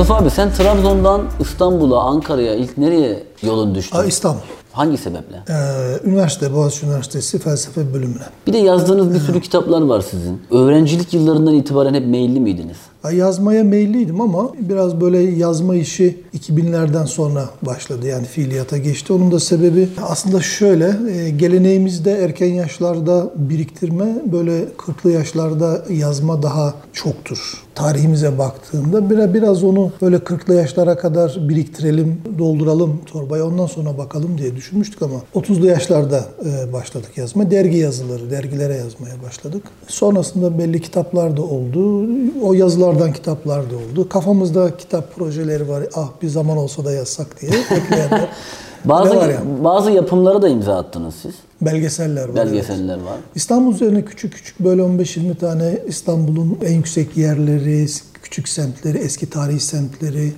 Mustafa abi sen Trabzon'dan İstanbul'a, Ankara'ya ilk nereye yolun düştü? Aa, İstanbul. Hangi sebeple? Ee, üniversite, Boğaziçi Üniversitesi felsefe bölümüne. Bir de yazdığınız bir sürü kitaplar var sizin. Öğrencilik yıllarından itibaren hep meyilli miydiniz? Ay, Yazmaya meyilliydim ama biraz böyle yazma işi 2000'lerden sonra başladı. Yani fiiliyata geçti. Onun da sebebi aslında şöyle. e, Geleneğimizde erken yaşlarda biriktirme, böyle 40'lı yaşlarda yazma daha çoktur. Tarihimize baktığımda biraz, onu böyle 40'lı yaşlara kadar biriktirelim, dolduralım torbayı ondan sonra bakalım diye düşünmüştük ama 30'lu yaşlarda e, başladık yazma. Dergi yazıları, dergilere yazmaya başladık. Sonrasında belli kitaplar da oldu. O yazılardan kitaplar da oldu. Kafamızda kitap projeleri var. Ah bir zaman olsa da yazsak diye bekleyenler. Bazı var yani? bazı yapımlara da imza attınız siz. Belgeseller var. evet. Belgeseller var. İstanbul üzerine küçük küçük böyle 15-20 tane İstanbul'un en yüksek yerleri, küçük semtleri, eski tarihi semtleri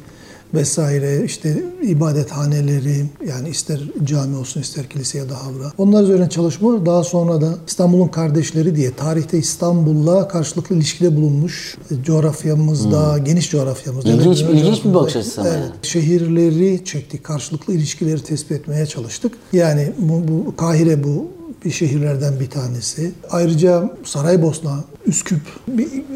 vesaire işte ibadethaneleri yani ister cami olsun ister kilise ya da havra. Onlar üzerine çalışma var. Daha sonra da İstanbul'un kardeşleri diye tarihte İstanbul'la karşılıklı ilişkide bulunmuş e, coğrafyamızda, geniş coğrafyamızda. Hmm. İlginç- evet, ilginç bir bakış açısı Evet. yani. Şehirleri çektik, karşılıklı ilişkileri tespit etmeye çalıştık. Yani bu, bu Kahire bu bir şehirlerden bir tanesi. Ayrıca Saraybosna, Üsküp,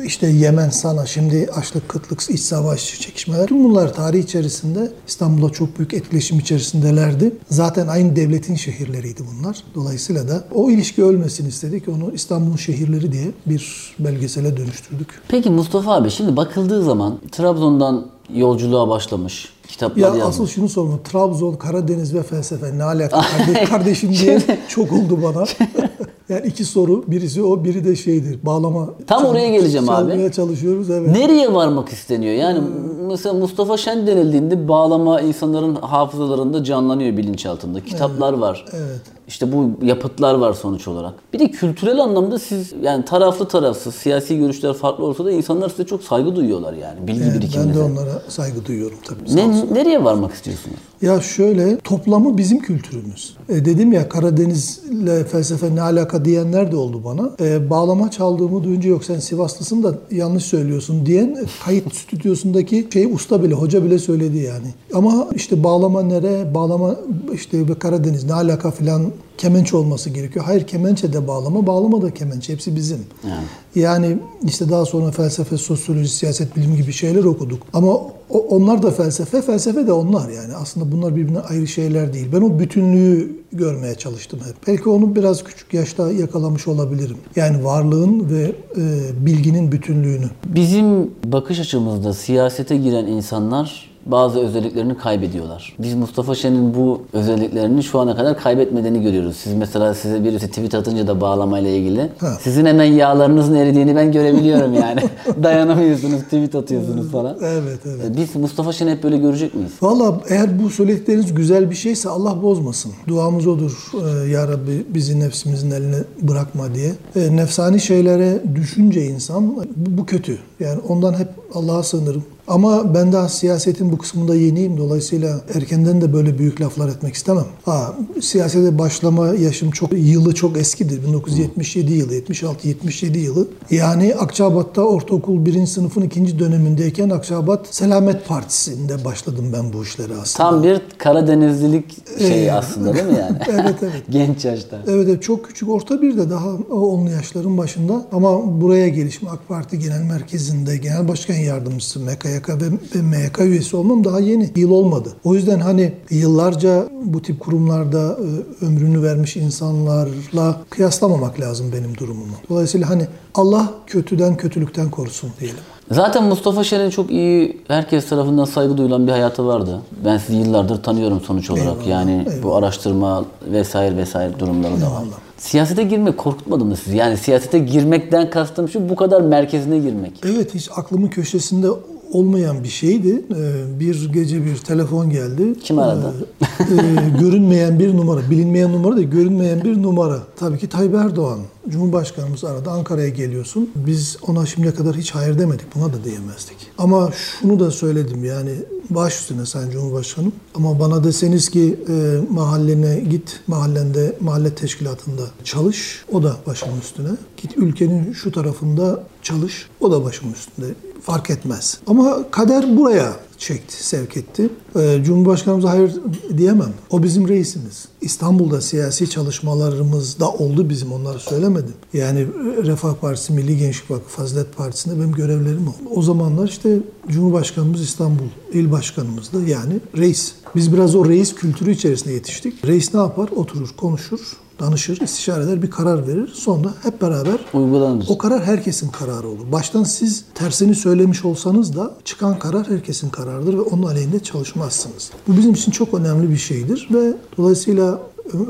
işte Yemen, Sana, şimdi açlık, kıtlık, iç savaş, çekişmeler. Tüm bunlar tarih içerisinde İstanbul'la çok büyük etkileşim içerisindelerdi. Zaten aynı devletin şehirleriydi bunlar. Dolayısıyla da o ilişki ölmesin istedik. Onu İstanbul'un şehirleri diye bir belgesele dönüştürdük. Peki Mustafa abi şimdi bakıldığı zaman Trabzon'dan yolculuğa başlamış, kitaplar Ya yazmış. asıl şunu sorma. Trabzon, Karadeniz ve felsefe ne alaka? Kardeş, kardeşim diye çok oldu bana. yani iki soru. Birisi o, biri de şeydir. Bağlama. Tam çal- oraya geleceğim abi. Çalmaya çalışıyoruz. Evet. Nereye varmak isteniyor? Yani mesela Mustafa Şen denildiğinde bağlama insanların hafızalarında canlanıyor bilinçaltında. Kitaplar var. Evet. İşte bu yapıtlar var sonuç olarak. Bir de kültürel anlamda siz yani taraflı tarafsız siyasi görüşler farklı olsa da insanlar size çok saygı duyuyorlar yani bilgi Evet, ben birikiminize. de onlara saygı duyuyorum tabii. Ne, nereye varmak istiyorsunuz? Ya şöyle toplamı bizim kültürümüz. E, dedim ya Karadeniz'le felsefe ne alaka diyenler de oldu bana. E, bağlama çaldığımı duyunca yok sen Sivaslısın da yanlış söylüyorsun diyen e, kayıt stüdyosundaki şey usta bile hoca bile söyledi yani. Ama işte bağlama nere bağlama işte Karadeniz ne alaka filan kemençe olması gerekiyor. Hayır kemençe de bağlama, bağlama da kemençe. Hepsi bizim. Yani. Yani işte daha sonra felsefe, sosyoloji, siyaset bilimi gibi şeyler okuduk. Ama o- onlar da felsefe, felsefe de onlar yani. Aslında bunlar birbirine ayrı şeyler değil. Ben o bütünlüğü görmeye çalıştım hep. Belki onu biraz küçük yaşta yakalamış olabilirim. Yani varlığın ve e, bilginin bütünlüğünü. Bizim bakış açımızda siyasete giren insanlar bazı özelliklerini kaybediyorlar. Biz Mustafa Şen'in bu özelliklerini şu ana kadar kaybetmediğini görüyoruz. Siz mesela size birisi tweet atınca da bağlamayla ilgili. Ha. Sizin hemen yağlarınızın eridiğini ben görebiliyorum yani. Dayanamıyorsunuz, tweet atıyorsunuz falan. Evet, evet. Biz Mustafa Şen'i hep böyle görecek miyiz? Valla eğer bu söyledikleriniz güzel bir şeyse Allah bozmasın. Duamız odur. Ee, ya Rabbi bizi nefsimizin eline bırakma diye. Ee, nefsani şeylere düşünce insan bu kötü. Yani ondan hep Allah'a sığınırım. Ama ben daha siyasetin bu kısmında yeniyim. Dolayısıyla erkenden de böyle büyük laflar etmek istemem. Ha, siyasete başlama yaşım çok yılı çok eskidir. 1977 yılı, 76-77 yılı. Yani Akçabat'ta ortaokul birinci sınıfın ikinci dönemindeyken Akçabat Selamet Partisi'nde başladım ben bu işlere aslında. Tam bir Karadenizlilik şeyi Ee, aslında değil mi yani? Evet, evet. Genç yaşta. Evet, evet çok küçük orta bir de daha onlu yaşların başında ama buraya gelişim AK Parti Genel Merkezi'nde genel başkan yardımcısı MKYK ve, ve MYK üyesi olmam daha yeni. Yıl olmadı. O yüzden hani yıllarca bu tip kurumlarda e, ömrünü vermiş insanlarla kıyaslamamak lazım benim durumumu. Dolayısıyla hani Allah kötüden kötülükten korusun diyelim. Zaten Mustafa Şen'in çok iyi, herkes tarafından saygı duyulan bir hayatı vardı. Ben sizi yıllardır tanıyorum sonuç olarak. Eyvallah, yani bu araştırma vesaire vesaire durumları da var. Eyvallah. Siyasete girmek korkutmadı mı sizi? Yani siyasete girmekten kastım şu bu kadar merkezine girmek. Evet hiç aklımın köşesinde olmayan bir şeydi. Ee, Bir gece bir telefon geldi. Kim aradı? Ee, e, görünmeyen bir numara, bilinmeyen numara değil, görünmeyen bir numara. Tabii ki Tayyip Erdoğan. Cumhurbaşkanımız aradı. Ankara'ya geliyorsun. Biz ona şimdiye kadar hiç hayır demedik. Buna da diyemezdik. Ama şunu da söyledim yani baş üstüne Sayın Cumhurbaşkanım. Ama bana deseniz ki e, mahallene git, mahallende, mahalle teşkilatında çalış. O da başımın üstüne. Git ülkenin şu tarafında çalış. O da başımın üstünde. Fark etmez. Ama kader buraya çekti, sevk etti. Ee, Cumhurbaşkanımıza hayır diyemem. O bizim reisimiz. İstanbul'da siyasi çalışmalarımızda oldu bizim onları söylemedim. Yani Refah Partisi, Milli Gençlik Vakfı, Fazilet Partisi'nde benim görevlerim oldu. O zamanlar işte Cumhurbaşkanımız İstanbul il başkanımızdı yani reis. Biz biraz o reis kültürü içerisinde yetiştik. Reis ne yapar? Oturur, konuşur, danışır, istişare eder, bir karar verir. Sonra hep beraber Uygulanır. o karar herkesin kararı olur. Baştan siz tersini söylemiş olsanız da çıkan karar herkesin kararıdır ve onun aleyhinde çalışmazsınız. Bu bizim için çok önemli bir şeydir ve dolayısıyla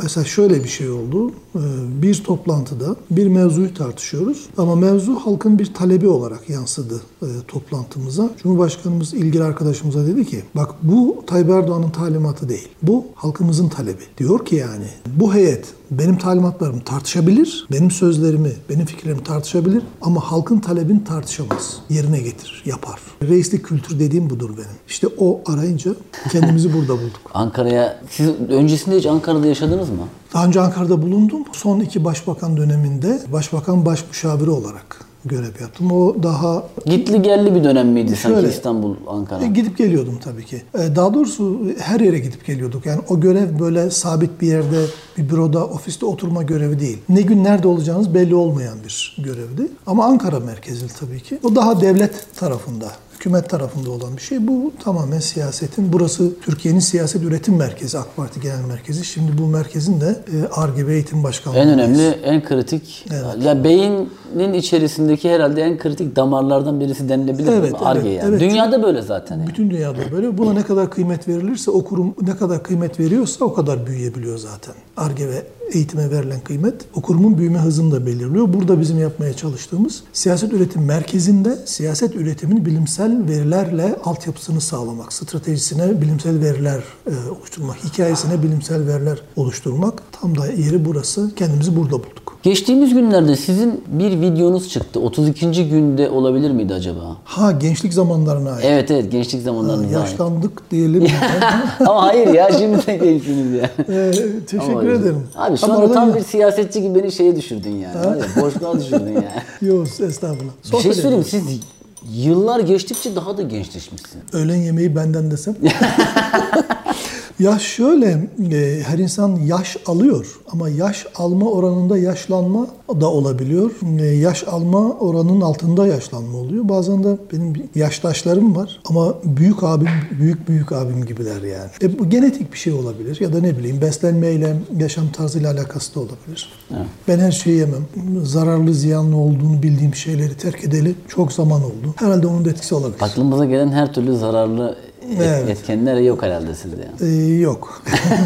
mesela şöyle bir şey oldu. Ee, Bir toplantıda bir mevzuyu tartışıyoruz ama mevzu halkın bir talebi olarak yansıdı e, toplantımıza. Cumhurbaşkanımız ilgili arkadaşımıza dedi ki bak bu Tayyip Erdoğan'ın talimatı değil. Bu halkımızın talebi. Diyor ki yani bu heyet benim talimatlarımı tartışabilir, benim sözlerimi, benim fikirlerimi tartışabilir ama halkın talebini tartışamaz. Yerine getirir, yapar. Reislik kültür dediğim budur benim. İşte o arayınca kendimizi burada bulduk. Ankara'ya, siz öncesinde hiç Ankara'da yaşadınız mı? Daha önce Ankara'da bulundum. Son iki başbakan döneminde başbakan baş müşaviri olarak görev yaptım. O daha Gitli gelli bir dönem miydi sanki Şöyle. İstanbul, Ankara? E, Gidip geliyordum tabii ki. E, Daha doğrusu her yere gidip geliyorduk. Yani o görev böyle sabit bir yerde, bir büroda, ofiste oturma görevi değil. Ne gün nerede olacağınız belli olmayan bir görevdi. Ama Ankara merkezli tabii ki. O daha devlet tarafında hükümet tarafında olan bir şey. Bu tamamen siyasetin, burası Türkiye'nin siyaset üretim merkezi, AK Parti Genel Merkezi. Şimdi bu merkezin de ARGE ve Eğitim Başkanlığı. En önemli, en kritik, ya beynin içerisindeki herhalde en kritik damarlardan birisi denilebilir Evet, mi? evet, Arge yani. evet. Dünyada böyle zaten. yani. Bütün dünyada böyle. Buna ne kadar kıymet verilirse, o kurum ne kadar kıymet veriyorsa o kadar büyüyebiliyor zaten. ARGE ve eğitime verilen kıymet o kurumun büyüme hızını da belirliyor. Burada bizim yapmaya çalıştığımız siyaset üretim merkezinde siyaset üretimin bilimsel verilerle altyapısını sağlamak, stratejisine bilimsel veriler e, oluşturmak, hikayesine bilimsel veriler oluşturmak. Tam da yeri burası. Kendimizi burada bulduk. Geçtiğimiz günlerde sizin bir videonuz çıktı. 32. günde olabilir miydi acaba? Ha gençlik zamanlarına ait. Evet evet gençlik zamanlarınıza ait. Yaşlandık diyelim. Ama hayır ya şimdi de gençsiniz ya. Ee, teşekkür Ama- ederim. Abi şu Ama anda tam ya- bir siyasetçi gibi beni şeye düşürdün yani. Ya, Boşluğa düşürdün yani. Yok estağfurullah. Bir Sohbet şey söyleyeyim siz yıllar geçtikçe daha da gençleşmişsin. Öğlen yemeği benden desem. Ya şöyle e, her insan yaş alıyor ama yaş alma oranında yaşlanma da olabiliyor. E, yaş alma oranının altında yaşlanma oluyor. Bazen de benim yaştaşlarım var ama büyük abim, büyük büyük abim gibiler yani. E, bu genetik bir şey olabilir ya da ne bileyim beslenmeyle, yaşam tarzıyla alakası da olabilir. Ben her şeyi yemem. Zararlı, ziyanlı olduğunu bildiğim şeyleri terk edeli çok zaman oldu. Herhalde onun da etkisi olabilir. Aklımıza gelen her türlü zararlı Evet. etkenler yok herhalde sizde. yani. Ee, yok.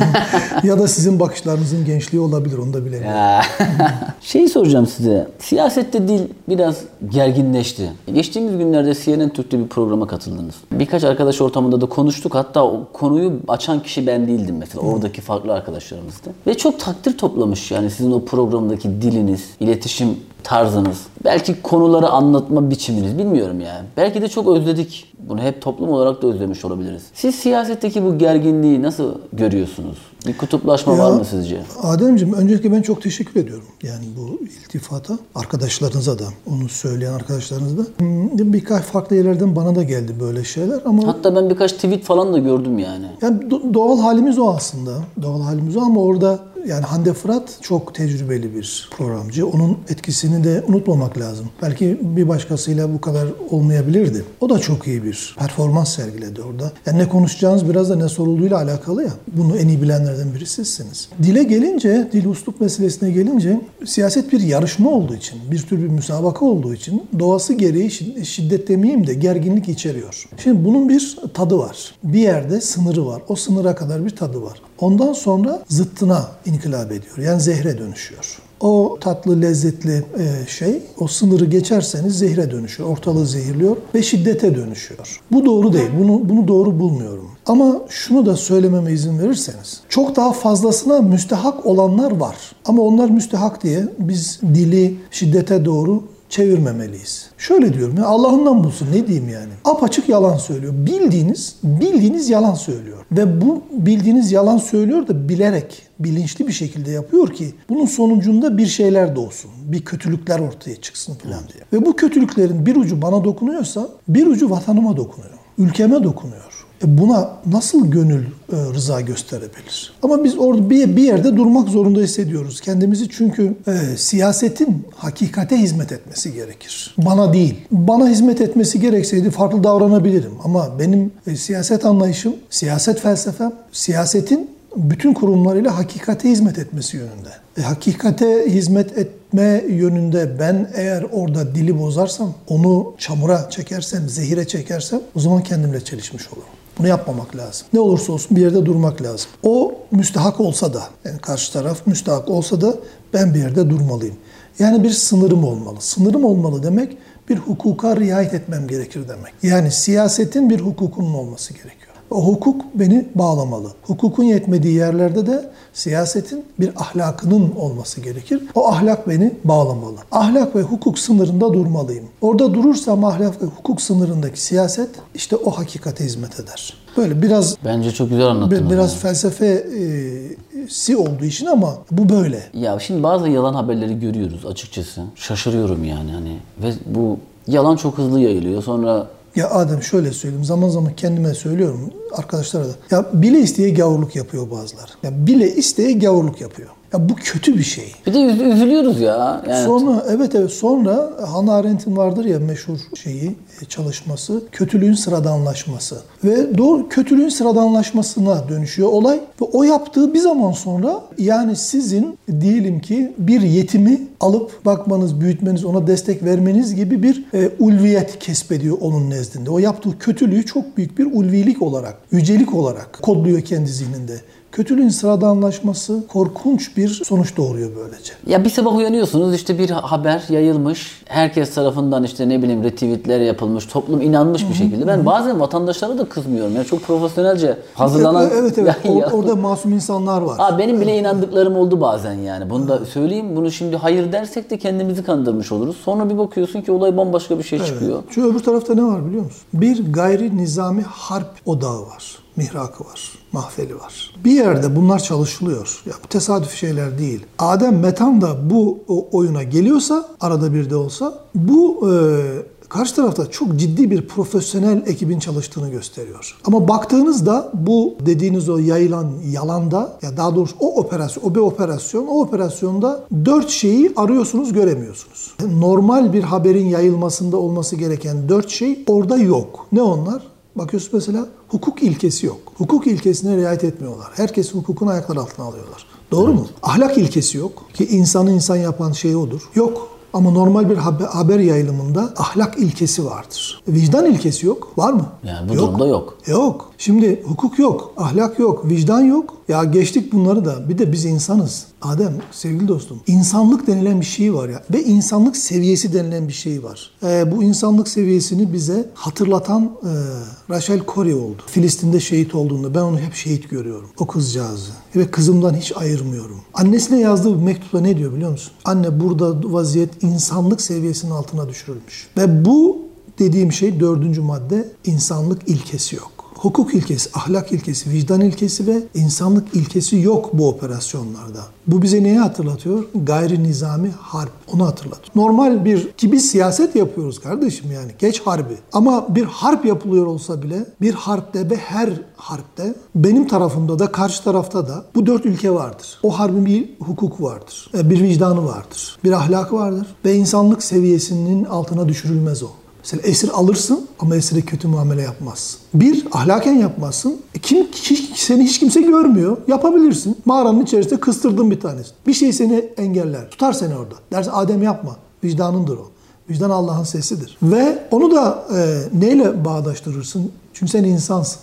ya da sizin bakışlarınızın gençliği olabilir onu da bilemiyorum. Şeyi soracağım size. Siyasette dil biraz gerginleşti. Geçtiğimiz günlerde CNN Türk'te bir programa katıldınız. Birkaç arkadaş ortamında da konuştuk. Hatta o konuyu açan kişi ben değildim mesela. Oradaki farklı arkadaşlarımızdı. Ve çok takdir toplamış yani sizin o programdaki diliniz, iletişim tarzınız, belki konuları anlatma biçiminiz bilmiyorum yani. Belki de çok özledik. Bunu hep toplum olarak da özlemiş olabiliriz. Siz siyasetteki bu gerginliği nasıl görüyorsunuz? Bir kutuplaşma Ya, var mı sizce? Ademciğim öncelikle ben çok teşekkür ediyorum. Yani bu iltifata. Arkadaşlarınıza da, onu söyleyen arkadaşlarınıza da. Hmm, Birkaç farklı yerlerden bana da geldi böyle şeyler ama Hatta ben birkaç tweet falan da gördüm yani. Yani do- doğal halimiz o aslında. Doğal halimiz o ama orada yani Hande Fırat çok tecrübeli bir programcı. Onun etkisini de unutmamak lazım. Belki bir başkasıyla bu kadar olmayabilirdi. O da çok iyi bir performans sergiledi orada. Yani ne konuşacağınız biraz da ne sorulduğuyla alakalı ya. Bunu en iyi bilenlerden biri sizsiniz. Dile gelince, dil uslup meselesine gelince siyaset bir yarışma olduğu için, bir tür bir müsabaka olduğu için doğası gereği şid- şiddet demeyeyim de gerginlik içeriyor. Şimdi bunun bir tadı var. Bir yerde sınırı var. O sınıra kadar bir tadı var. Ondan sonra zıttına inkılap ediyor. Yani zehre dönüşüyor. O tatlı, lezzetli e, şey, o sınırı geçerseniz zehre dönüşüyor. Ortalığı zehirliyor ve şiddete dönüşüyor. Bu doğru değil. Bunu, bunu doğru bulmuyorum. Ama şunu da söylememe izin verirseniz. Çok daha fazlasına müstehak olanlar var. Ama onlar müstehak diye biz dili şiddete doğru çevirmemeliyiz. Şöyle diyorum ya Allah'ından bulsun ne diyeyim yani. Apaçık yalan söylüyor. Bildiğiniz, bildiğiniz yalan söylüyor. Ve bu bildiğiniz yalan söylüyor da bilerek, bilinçli bir şekilde yapıyor ki bunun sonucunda bir şeyler doğsun. Bir kötülükler ortaya çıksın falan diye. Ve bu kötülüklerin bir ucu bana dokunuyorsa bir ucu vatanıma dokunuyor. ülkeme dokunuyor. E buna nasıl gönül e, rıza gösterebilir? Ama biz orada bir, yerde durmak zorunda hissediyoruz kendimizi çünkü e, siyasetin hakikate hizmet etmesi gerekir. Bana değil. Bana hizmet etmesi gerekseydi farklı davranabilirim ama benim siyaset anlayışım, siyaset felsefem, siyasetin bütün kurumlarıyla hakikate hizmet etmesi yönünde. E, hakikate hizmet etme yönünde ben eğer orada dili bozarsam, onu çamura çekersem, zehire çekersem o zaman kendimle çelişmiş olurum. Bunu yapmamak lazım. Ne olursa olsun bir yerde durmak lazım. O müstahak olsa da, yani karşı taraf müstahak olsa da ben bir yerde durmalıyım. Yani bir sınırım olmalı. Sınırım olmalı demek bir hukuka riayet etmem gerekir demek. Yani siyasetin bir hukukunun olması gerekiyor. O hukuk beni bağlamalı. Hukukun yetmediği yerlerde de siyasetin bir ahlakının olması gerekir. O ahlak beni bağlamalı. Ahlak ve hukuk sınırında durmalıyım. Orada durursam ahlak ve hukuk sınırındaki siyaset işte o hakikate hizmet eder. Böyle biraz Bence çok güzel anlattınız. biraz yani. felsefesi olduğu için ama bu böyle. Ya şimdi bazı yalan haberleri görüyoruz açıkçası. Şaşırıyorum yani hani ve bu yalan çok hızlı yayılıyor. Sonra Ya Adem şöyle söyleyeyim. Zaman zaman kendime söylüyorum arkadaşlara da. Ya bile isteye gavurluk yapıyor bazıları. Ya bile isteye gavurluk yapıyor. Ya bu kötü bir şey. bir de üz- üzülüyoruz ya. Yani Sonra evet evet sonra Hannah Arendt'in vardır ya meşhur şeyi e, çalışması kötülüğün sıradanlaşması ve doğru kötülüğün sıradanlaşmasına dönüşüyor olay ve o yaptığı bir zaman sonra yani sizin diyelim ki bir yetimi alıp bakmanız, büyütmeniz, ona destek vermeniz gibi bir e, ulviyet kesbediyor onun nezdinde. O yaptığı kötülüğü çok büyük bir ulvilik olarak, yücelik olarak kodluyor kendi zihninde. Kötülüğün sıradanlaşması korkunç bir sonuç doğuruyor böylece. Ya bir sabah uyanıyorsunuz işte bir haber yayılmış. Herkes tarafından işte ne bileyim retweetler yapılmış. Toplum inanmış bir şekilde. Ben bazen vatandaşlara da kızmıyorum. Ya çok profesyonelce hazırlanan... Evet evet. evet. Ya- Or- orada masum insanlar var. Aa, benim bile inandıklarım oldu bazen yani. Bunu da söyleyeyim. Bunu şimdi hayır dersek de kendimizi kandırmış oluruz. Sonra bir bakıyorsun ki olay bambaşka bir şey çıkıyor. Şu öbür tarafta ne var biliyor musun? Bir gayri nizami harp odağı var. Mihrakı var. Mahfeli var. Bir yerde bunlar çalışılıyor. Ya bu tesadüf şeyler değil. Adem Metan da bu oyuna geliyorsa, arada bir de olsa, bu e, karşı tarafta çok ciddi bir profesyonel ekibin çalıştığını gösteriyor. Ama baktığınızda bu dediğiniz o yayılan yalanda ya daha doğrusu o operasyon, o bir operasyon, o operasyonda dört şeyi arıyorsunuz göremiyorsunuz. Normal bir haberin yayılmasında olması gereken dört şey orada yok. Ne onlar? Bakıyorsun mesela hukuk ilkesi yok. Hukuk ilkesine riayet etmiyorlar. Herkes hukukun ayakları altına alıyorlar. Doğru mu? Ahlak ilkesi yok. Ki insanı insan yapan şey odur. Yok. Ama normal bir haber, yayılımında ahlak ilkesi vardır. Vicdan ilkesi yok. Var mı? Yani bu durumda yok. Yok. Şimdi hukuk yok, ahlak yok, vicdan yok. Ya geçtik bunları da. Bir de biz insanız. Adem, sevgili dostum, insanlık denilen bir şey var ya ve insanlık seviyesi denilen bir şey var. Ee, bu insanlık seviyesini bize hatırlatan e, Rachel Corrie oldu. Filistin'de şehit olduğunda ben onu hep şehit görüyorum. O kızcağızı. Ve kızımdan hiç ayırmıyorum. Annesine yazdığı bir mektupta ne diyor biliyor musun? Anne burada vaziyet insanlık seviyesinin altına düşürülmüş. Ve bu dediğim şey dördüncü madde insanlık ilkesi yok. Hukuk ilkesi, ahlak ilkesi, vicdan ilkesi ve insanlık ilkesi yok bu operasyonlarda. Bu bize neyi hatırlatıyor? Gayri nizami harp. Onu hatırlatıyor. Normal bir ki biz siyaset yapıyoruz kardeşim yani. Geç harbi. Ama bir harp yapılıyor olsa bile bir harpte ve her harpte benim tarafımda da karşı tarafta da bu dört ülke vardır. O harbin bir hukuku vardır. e, Bir vicdanı vardır. Bir ahlakı vardır. Ve insanlık seviyesinin altına düşürülmez o. Mesela esir alırsın ama esire kötü muamele yapmazsın. Bir, ahlaken yapmazsın. E kim, hiç, seni hiç kimse görmüyor. Yapabilirsin. Mağaranın içerisinde kıstırdın bir tanesi. Bir şey seni engeller. Tutar seni orada. Dersin Adem yapma. Vicdanındır o. Vicdan Allah'ın sesidir. Ve onu da e, neyle bağdaştırırsın? Çünkü sen insansın.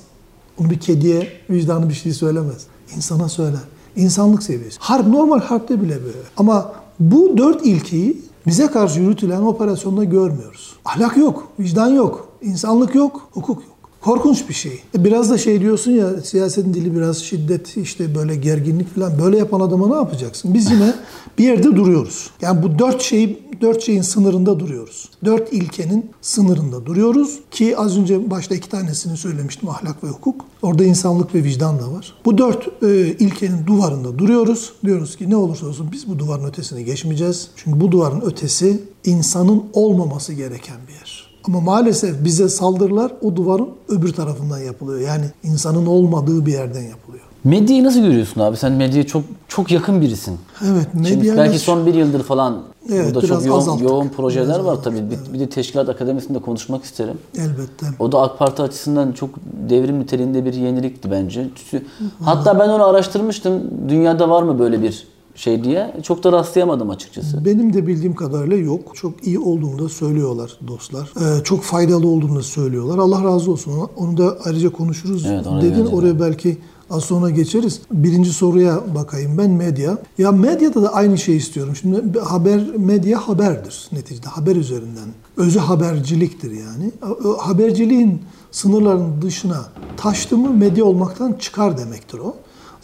Onu bir kediye vicdanı bir şey söylemez. İnsana söyler. İnsanlık seviyesi. Harp normal harpte bile böyle. Ama bu dört ilkeyi bize karşı yürütülen operasyonda görmüyoruz. Ahlak yok, vicdan yok, insanlık yok, hukuk yok. Korkunç bir şey. E Biraz da şey diyorsun ya siyasetin dili biraz şiddet işte böyle gerginlik falan böyle yapan adama ne yapacaksın? Biz yine bir yerde duruyoruz. Yani bu dört şey dört şeyin sınırında duruyoruz. Dört ilkenin sınırında duruyoruz ki az önce başta iki tanesini söylemiştim ahlak ve hukuk. Orada insanlık ve vicdan da var. Bu dört e, ilkenin duvarında duruyoruz. Diyoruz ki ne olursa olsun biz bu duvarın ötesine geçmeyeceğiz. Çünkü bu duvarın ötesi insanın olmaması gereken bir yer. Ama maalesef bize saldırılar o duvarın öbür tarafından yapılıyor. Yani insanın olmadığı bir yerden yapılıyor. Medyayı nasıl görüyorsun abi? Sen medyaya çok çok yakın birisin. Evet, medya belki son bir yıldır falan Evet, burada çok yoğun, azalttık. yoğun projeler Biraz var azalttık, tabii. Bir, bir de Teşkilat Akademisi'nde konuşmak isterim. elbette. O da AK Parti açısından çok devrim niteliğinde bir yenilikti bence. Hatta ben onu araştırmıştım. Dünyada var mı böyle bir şey diye. Çok da rastlayamadım açıkçası. Benim de bildiğim kadarıyla yok. Çok iyi olduğunu da söylüyorlar dostlar. Ee, çok faydalı olduğunu da söylüyorlar. Allah razı olsun. Onu- da ayrıca konuşuruz Evet, dedin. Oraya belki az sonra geçeriz. Birinci soruya bakayım ben medya. Ya medyada da aynı şeyi istiyorum. Şimdi haber medya haberdir neticede. Haber üzerinden. Özü haberciliktir yani. Haberciliğin sınırların dışına taştı mı medya olmaktan çıkar demektir o.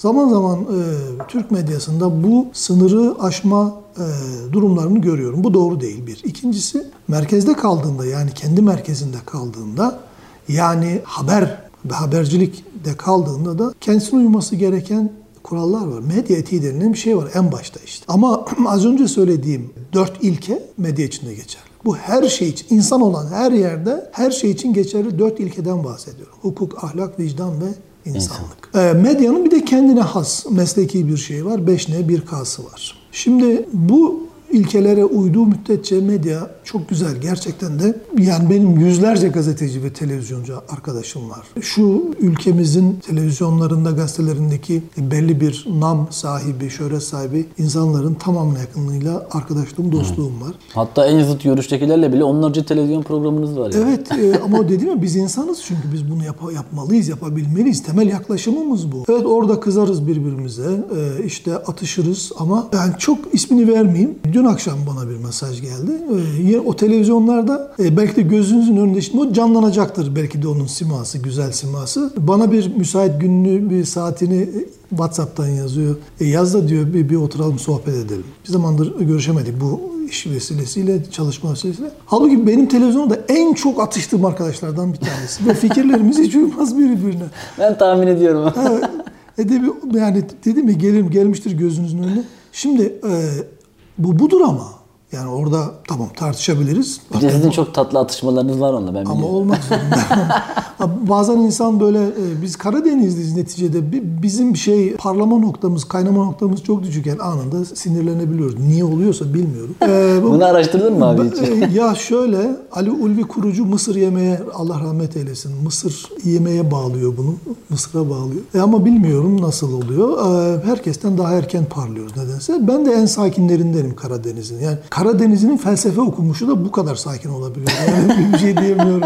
Zaman zaman e, Türk medyasında bu sınırı aşma e, durumlarını görüyorum. Bu doğru değil bir. İkincisi merkezde kaldığında yani kendi merkezinde kaldığında yani haber ve habercilikte kaldığında da kendisine uyması gereken kurallar var. Medya etiği denilen bir şey var en başta işte. Ama az önce söylediğim dört ilke medya içinde geçerli. Bu her şey için, insan olan her yerde her şey için geçerli dört ilkeden bahsediyorum. Hukuk, ahlak, vicdan ve insanlık. Ee, medyanın bir de kendine has mesleki bir şey var. 5N, 1K'sı var. Şimdi bu ilkelere uyduğu müddetçe medya çok güzel gerçekten de yani benim yüzlerce gazeteci ve televizyoncu arkadaşım var. Şu ülkemizin televizyonlarında gazetelerindeki belli bir nam sahibi, şöhret sahibi insanların tamamına yakınlığıyla arkadaşlığım, dostluğum var. Hatta en zıt görüştekilerle bile onlarca televizyon programınız var. Yani. Evet e, ama dedim ya biz insanız çünkü biz bunu yap- yapmalıyız, yapabilmeliyiz. Temel yaklaşımımız bu. Evet orada kızarız birbirimize, e, işte atışırız ama ben çok ismini vermeyeyim. Dün akşam bana bir mesaj geldi. E, o televizyonlarda e, belki de gözünüzün önünde şimdi o canlanacaktır belki de onun siması, güzel siması. Bana bir müsait gününü, bir saatini e, WhatsApp'tan yazıyor. E, yaz da diyor bir, bir oturalım sohbet edelim. Bir zamandır görüşemedik bu iş vesilesiyle, çalışma vesilesiyle. Halbuki benim televizyonda en çok atıştığım arkadaşlardan bir tanesi. Ve fikirlerimiz hiç uymaz birbirine. Ben tahmin ediyorum. Evet. E de yani dedim ya gelir, gelmiştir gözünüzün önüne. Şimdi e, bu budur ama. Yani orada tamam tartışabiliriz. Bir de sizin çok tatlı atışmalarınız var onunla ben Ama biliyorum. olmak zorunda. Bazen insan böyle e, biz Karadenizliyiz neticede Bi- bizim şey parlama noktamız, kaynama noktamız çok düşükken anında sinirlenebiliyoruz. Niye oluyorsa bilmiyorum. Ee, bu- Bunu araştırdın mı abi hiç? e, ya şöyle Ali Ulvi kurucu Mısır yemeğe Allah rahmet eylesin. Mısır yemeğe bağlıyor bunu. Mısır'a bağlıyor. E ama bilmiyorum nasıl oluyor. E, herkesten daha erken parlıyoruz nedense. Ben de en sakinlerindenim Karadeniz'in. Yani Karadeniz'in felsefe okumuşu da bu kadar sakin olabiliyor. Yani bir şey diyemiyorum.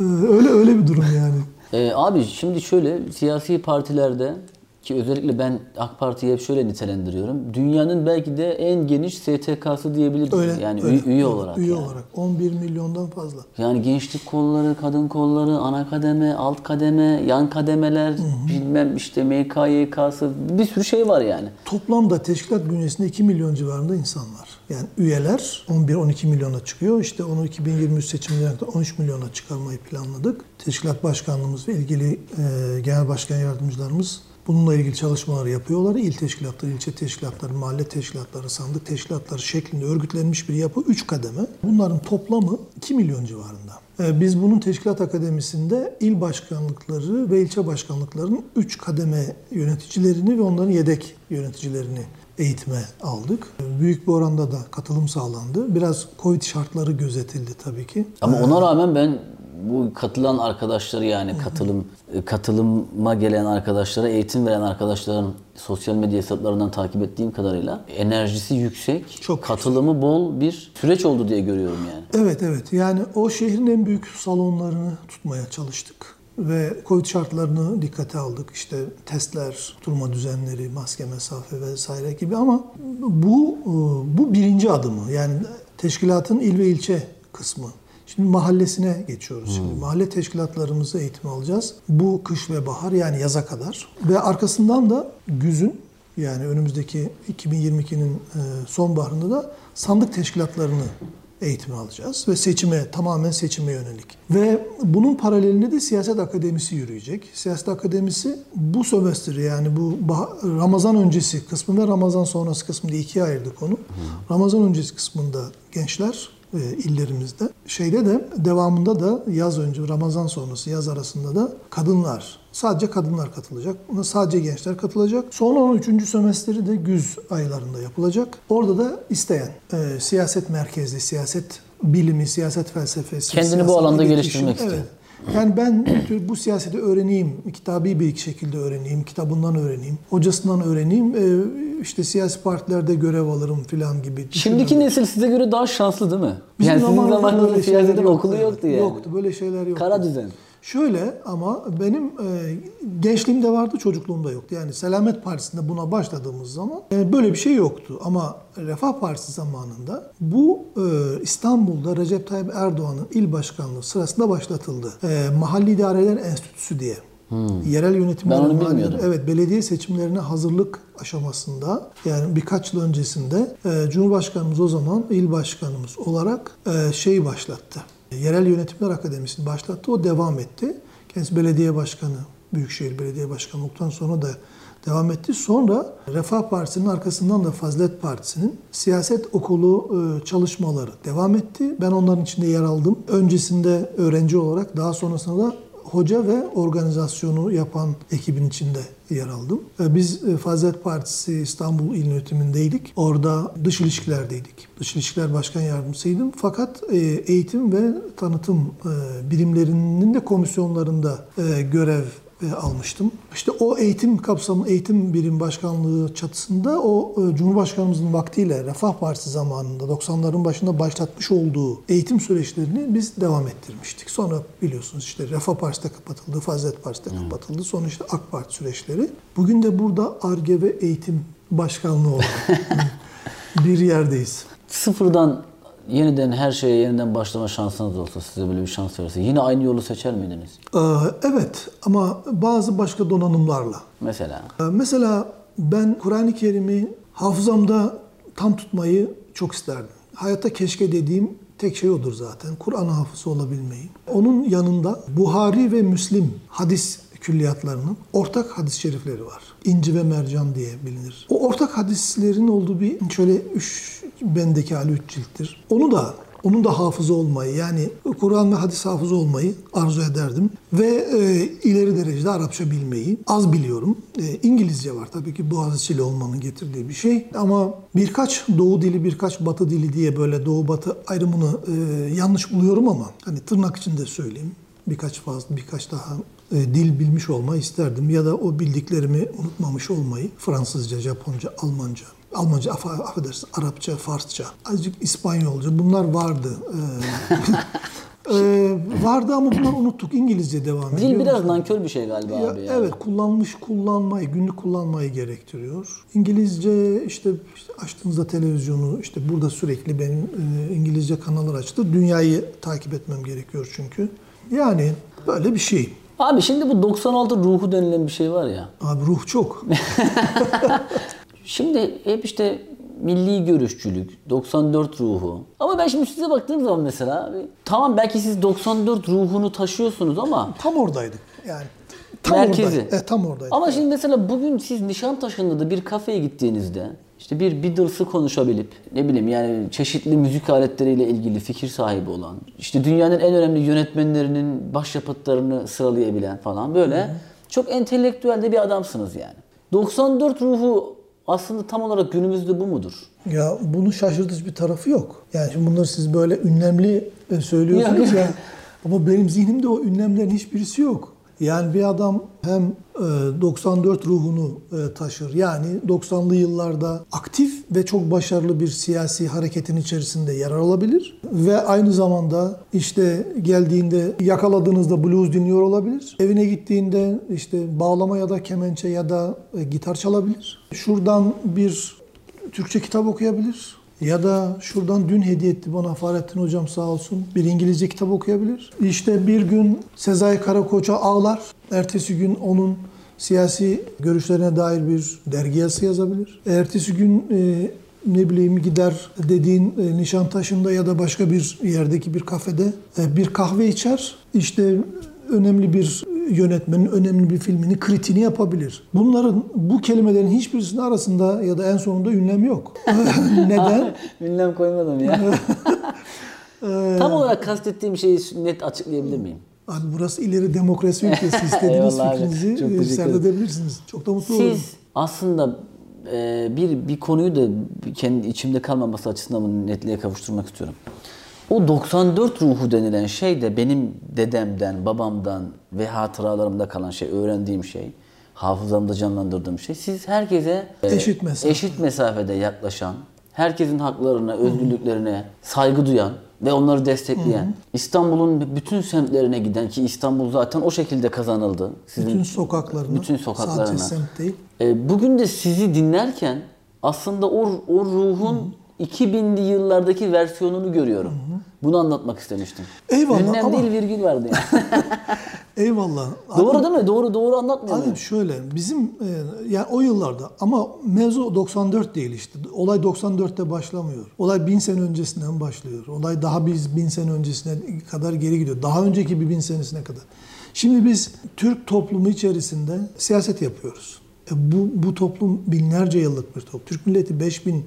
E, öyle öyle bir durum yani. Ee, abi şimdi şöyle siyasi partilerde ki özellikle ben AK Parti'yi hep şöyle nitelendiriyorum. Dünyanın belki de en geniş STK'sı diyebiliriz. Öyle. yani öyle, üye, öyle. olarak. Üye yani. olarak. 11 milyondan fazla. Yani gençlik kolları, kadın kolları, ana kademe, alt kademe, yan kademeler, bilmem işte MKYK'sı bir sürü şey var yani. Toplamda teşkilat bünyesinde 2 milyon civarında insan var. Yani üyeler 11-12 milyona çıkıyor. İşte onu 2023 seçimlerine kadar 13 milyona çıkarmayı planladık. Teşkilat başkanlığımız ve ilgili e, genel başkan yardımcılarımız bununla ilgili çalışmaları yapıyorlar. İl teşkilatları, ilçe teşkilatları, mahalle teşkilatları, sandık teşkilatları şeklinde örgütlenmiş bir yapı 3 kademe. Bunların toplamı 2 milyon civarında. E, Biz bunun Teşkilat Akademisi'nde il başkanlıkları ve ilçe başkanlıklarının 3 kademe yöneticilerini ve onların yedek yöneticilerini eğitime aldık. Büyük bir oranda da katılım sağlandı. Biraz Covid şartları gözetildi tabii ki. Ama ona rağmen ben bu katılan arkadaşları yani katılım e, katılıma gelen arkadaşlara, eğitim veren arkadaşların sosyal medya hesaplarından takip ettiğim kadarıyla enerjisi yüksek, Çok katılımı bol bir süreç oldu diye görüyorum yani. Evet evet yani o şehrin en büyük salonlarını tutmaya çalıştık. Ve Covid şartlarını dikkate aldık. İşte testler, oturma düzenleri, maske, mesafe vesaire gibi ama bu e, bu birinci adımı. Yani teşkilatın il ve ilçe kısmı. Şimdi mahallesine geçiyoruz. Şimdi mahalle teşkilatlarımızı eğitim alacağız. Bu kış ve bahar yani yaza kadar. Ve arkasından da güzün yani önümüzdeki 2022'nin e, sonbaharında da sandık teşkilatlarını eğitimi alacağız ve seçime tamamen seçime yönelik. Ve bunun paralelinde de siyaset akademisi yürüyecek. Siyaset akademisi bu sömestri yani bu Ramazan öncesi kısmı ve Ramazan sonrası kısmı diye ikiye ayırdık onu. Ramazan öncesi kısmında gençler illerimizde. Şeyde de devamında da yaz önce Ramazan sonrası yaz arasında da kadınlar sadece kadınlar katılacak. Buna sadece gençler katılacak. Sonra onun üçüncü sömestri de güz aylarında yapılacak. Orada da isteyen e, siyaset merkezli, siyaset bilimi, siyaset felsefesi, Kendini bu alanda geliştirmek istiyor. Evet. Yani ben bu siyaseti öğreneyim, kitabi bir şekilde öğreneyim, kitabından öğreneyim, hocasından öğreneyim, e, işte siyasi partilerde görev alırım filan gibi. Şimdiki nesil size göre daha şanslı değil mi? Bizim yani sizin zamanınızda siyasetin okulu yoktu yani. Yoktu, böyle şeyler yoktu. Kara düzen. Şöyle ama benim e, gençliğimde vardı, çocukluğumda yoktu. Yani Selamet Partisi'nde buna başladığımız zaman e, böyle bir şey yoktu. Ama Refah Partisi zamanında bu e, İstanbul'da Recep Tayyip Erdoğan'ın il başkanlığı sırasında başlatıldı. E, Mahalli İdareler Enstitüsü diye. Yerel Hmm. Ben onu mahalli- bilmiyordum. Evet, belediye seçimlerine hazırlık aşamasında yani birkaç yıl öncesinde e, Cumhurbaşkanımız o zaman il başkanımız olarak e, şeyi başlattı. Yerel Yönetimler Akademisi'ni başlattı. O devam etti. Kendisi belediye başkanı, Büyükşehir Belediye Başkanı olduktan sonra da devam etti. Sonra Refah Partisi'nin arkasından da Fazilet Partisi'nin siyaset okulu e, çalışmaları devam etti. Ben onların içinde yer aldım. Öncesinde öğrenci olarak daha sonrasında da hoca ve organizasyonu yapan ekibin içinde yer aldım. E, Biz e, Fazilet Partisi İstanbul İl Yönetimindeydik. Orada dış ilişkilerdeydik. Dış ilişkiler başkan yardımcısıydım. Fakat e, eğitim ve tanıtım birimlerinin de komisyonlarında görev e, almıştım. İşte o eğitim kapsamı, eğitim birim başkanlığı çatısında o e, Cumhurbaşkanımızın vaktiyle Refah Partisi zamanında 90'ların başında başlatmış olduğu eğitim süreçlerini biz devam ettirmiştik. Sonra biliyorsunuz işte Refah Partisi de kapatıldı, Fazilet Partisi de kapatıldı. Sonra işte AK Parti süreçleri. Bugün de burada ARGE ve eğitim başkanlığı olarak bir yerdeyiz. Sıfırdan yeniden her şeye yeniden başlama şansınız olsa size böyle bir şans verirse yine aynı yolu seçer miydiniz? Ee, Evet ama bazı başka donanımlarla. Mesela. Ee, Mesela ben Kur'an-ı Kerim'i hafızamda tam tutmayı çok isterdim. Hayatta keşke dediğim tek şey odur zaten. Kur'an hafızı olabilmeyi. Onun yanında Buhari ve Müslim hadis külliyatlarının ortak hadis şerifleri var. İnci ve mercan diye bilinir. O ortak hadislerin olduğu bir şöyle üç bendeki hali üç cilttir. Onu da onun da hafızı olmayı yani Kur'an ve hadis hafızı olmayı arzu ederdim. Ve e, ileri derecede Arapça bilmeyi az biliyorum. E, İngilizce var tabii ki Boğaziçi'li olmanın getirdiği bir şey. Ama birkaç doğu dili birkaç batı dili diye böyle doğu batı ayrımını e, yanlış buluyorum ama hani tırnak içinde söyleyeyim. Birkaç fazla birkaç daha e, dil bilmiş olmayı isterdim ya da o bildiklerimi unutmamış olmayı Fransızca, Japonca, Almanca Almanca, aff affedersin, Arapça, Farsça, azıcık İspanyolca bunlar vardı. Ee, e, vardı ama bunları unuttuk. İngilizce devam ediyor. Dil biraz nankör bir şey galiba Ya, abi. Yani. Evet, kullanmış kullanmayı, günlük kullanmayı gerektiriyor. İngilizce işte, işte açtığınızda televizyonu, işte burada sürekli benim e, İngilizce kanallar açtı. Dünyayı takip etmem gerekiyor çünkü. Yani böyle bir şey. Abi şimdi bu 96 ruhu denilen bir şey var ya. Abi ruh çok. Şimdi hep işte milli görüşçülük, 94 ruhu. Ama ben şimdi size baktığım zaman mesela tamam belki siz 94 ruhunu taşıyorsunuz ama Tam oradaydık. Yani tam merkezi. oradaydık. E, tam oradaydık. Ama şimdi mesela bugün siz Nişantaşı'nda da bir kafeye gittiğinizde işte bir Beatles'ı konuşabilip ne bileyim yani çeşitli müzik aletleriyle ilgili fikir sahibi olan işte dünyanın en önemli yönetmenlerinin başyapıtlarını sıralayabilen falan böyle çok entelektüel de bir adamsınız yani. 94 ruhu aslında tam olarak günümüzde bu mudur? Ya bunun şaşırtıcı bir tarafı yok. Yani şimdi bunları siz böyle ünlemli e, söylüyorsunuz ya. Ama benim zihnimde o ünlemlerin hiçbirisi yok. Yani bir adam hem e, 94 ruhunu e, taşır. Yani 90'lı yıllarda aktif ve çok başarılı bir siyasi hareketin içerisinde yer alabilir. Ve aynı zamanda işte geldiğinde yakaladığınızda blues dinliyor olabilir. Evine gittiğinde işte bağlama ya da kemençe ya da e, gitar çalabilir. Şuradan bir Türkçe kitap okuyabilir. Ya da şuradan dün hediye etti bana Fahrettin Hocam sağ olsun. Bir İngilizce kitap okuyabilir. İşte bir gün Sezai Karakoç'a ağlar. Ertesi gün onun siyasi görüşlerine dair bir dergi yazısı yazabilir. Ertesi gün e, ne bileyim gider dediğin e, Nişantaşı'nda ya da başka bir yerdeki bir kafede e, bir kahve içer. İşte önemli bir yönetmenin önemli bir filmini kritiğini yapabilir. Bunların bu kelimelerin hiçbirisinin arasında ya da en sonunda ünlem yok. Neden? Ünlem koymadım ya. Ee, Tam olarak kastettiğim şeyi net açıklayabilir miyim? Abi burası ileri demokrasi ülkesi. İstediğiniz fikrinizi serdedebilirsiniz. Çok da mutlu olurum. Siz aslında e, bir bir konuyu da kendi içimde kalmaması açısından netliğe kavuşturmak istiyorum. O 94 ruhu denilen şey de benim dedemden, babamdan ve hatıralarımda kalan şey, öğrendiğim şey, hafızamda canlandırdığım şey. Siz herkese e, Eşit mesafe. eşit mesafede yaklaşan, herkesin haklarına, özgürlüklerine saygı duyan ve onları destekleyen, İstanbul'un bütün semtlerine giden ki İstanbul zaten o şekilde kazanıldı. Sizin Bütün sokaklarına. bütün sokaklarına. Sadece semt değil. E, bugün de sizi dinlerken aslında o, o ruhun 2000'li yıllardaki versiyonunu görüyorum. Bunu anlatmak istemiştim. Eyvallah Ünlem ama- değil virgül vardı yani. Eyvallah. doğru değil mi? Doğru doğru anlatmıyor Abi muyum? şöyle bizim e, yani o yıllarda ama mevzu 94 değil işte. Olay 94'te başlamıyor. Olay bin sene öncesinden başlıyor. Olay daha biz bin sene öncesine kadar geri gidiyor. Daha önceki bir bin senesine kadar. Şimdi biz Türk toplumu içerisinde siyaset yapıyoruz. E, bu, bu toplum binlerce yıllık bir toplum. Türk milleti 5000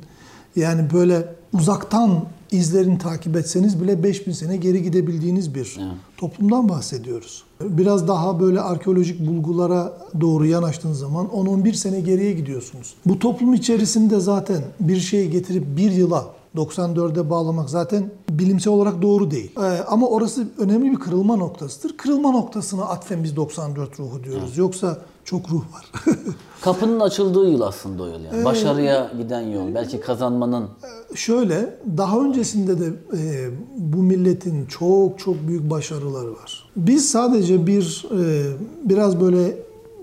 yani böyle uzaktan izlerini takip etseniz bile 5000 sene geri gidebildiğiniz bir toplumdan bahsediyoruz. Biraz daha böyle arkeolojik bulgulara doğru yanaştığınız zaman 10-11 sene geriye gidiyorsunuz. Bu toplum içerisinde zaten bir şeyi getirip bir yıla 94'e bağlamak zaten bilimsel olarak doğru değil. Ee, ama orası önemli bir kırılma noktasıdır. Kırılma noktasına atfen biz 94 ruhu diyoruz. Yoksa çok ruh var. Kapının açıldığı yıl aslında o yıl yani. Başarıya giden yol. Belki kazanmanın Şöyle, daha öncesinde de e, bu milletin çok çok büyük başarıları var. Biz sadece bir e, biraz böyle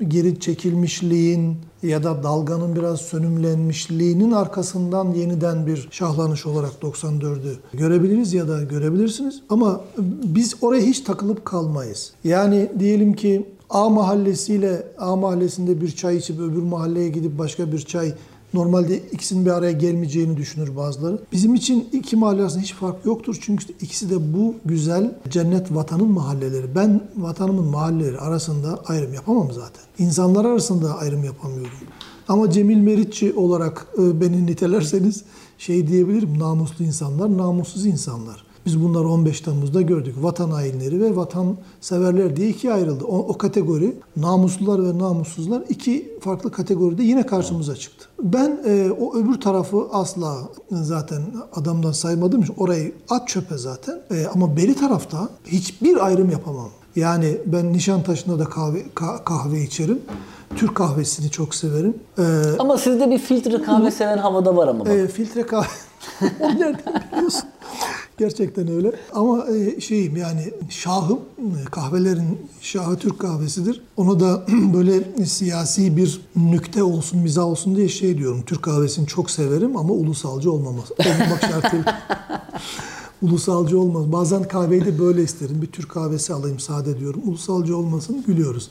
geri çekilmişliğin ya da dalganın biraz sönümlenmişliğinin arkasından yeniden bir şahlanış olarak 94'ü görebiliriz ya da görebilirsiniz. Ama biz oraya hiç takılıp kalmayız. Yani diyelim ki A mahallesiyle A mahallesinde bir çay içip öbür mahalleye gidip başka bir çay Normalde ikisinin bir araya gelmeyeceğini düşünür bazıları. Bizim için iki mahalle arasında hiç fark yoktur. Çünkü ikisi de bu güzel cennet vatanın mahalleleri. Ben vatanımın mahalleleri arasında ayrım yapamam zaten. İnsanlar arasında ayrım yapamıyorum. Ama Cemil Meriççi olarak e, beni nitelerseniz şey diyebilirim. Namuslu insanlar, namussuz insanlar. Biz bunları 15 Temmuz'da gördük. Vatan hainleri ve vatan severler diye ikiye ayrıldı. O, o kategori namuslular ve namussuzlar iki farklı kategoride yine karşımıza çıktı. Ben e, o öbür tarafı asla zaten adamdan saymadığım için orayı at çöpe zaten. E, ama beri tarafta hiçbir ayrım yapamam. Yani ben Nişantaşı'nda da kahve, ka- kahve içerim. Türk kahvesini çok severim. E, ama sizde bir filtre kahve seven havada var ama bak. e, filtre kahve. o nereden biliyorsun? Gerçekten öyle. Ama e, şeyim yani şahım, e, kahvelerin şahı Türk kahvesidir. Ona da böyle siyasi bir nükte olsun, mizah olsun diye şey diyorum. Türk kahvesini çok severim ama ulusalcı olmaması. Olmamak şartıyla. Ulusalcı olmaz. Bazen kahveyi de böyle isterim. Bir Türk kahvesi alayım sade diyorum. Ulusalcı olmasın gülüyoruz.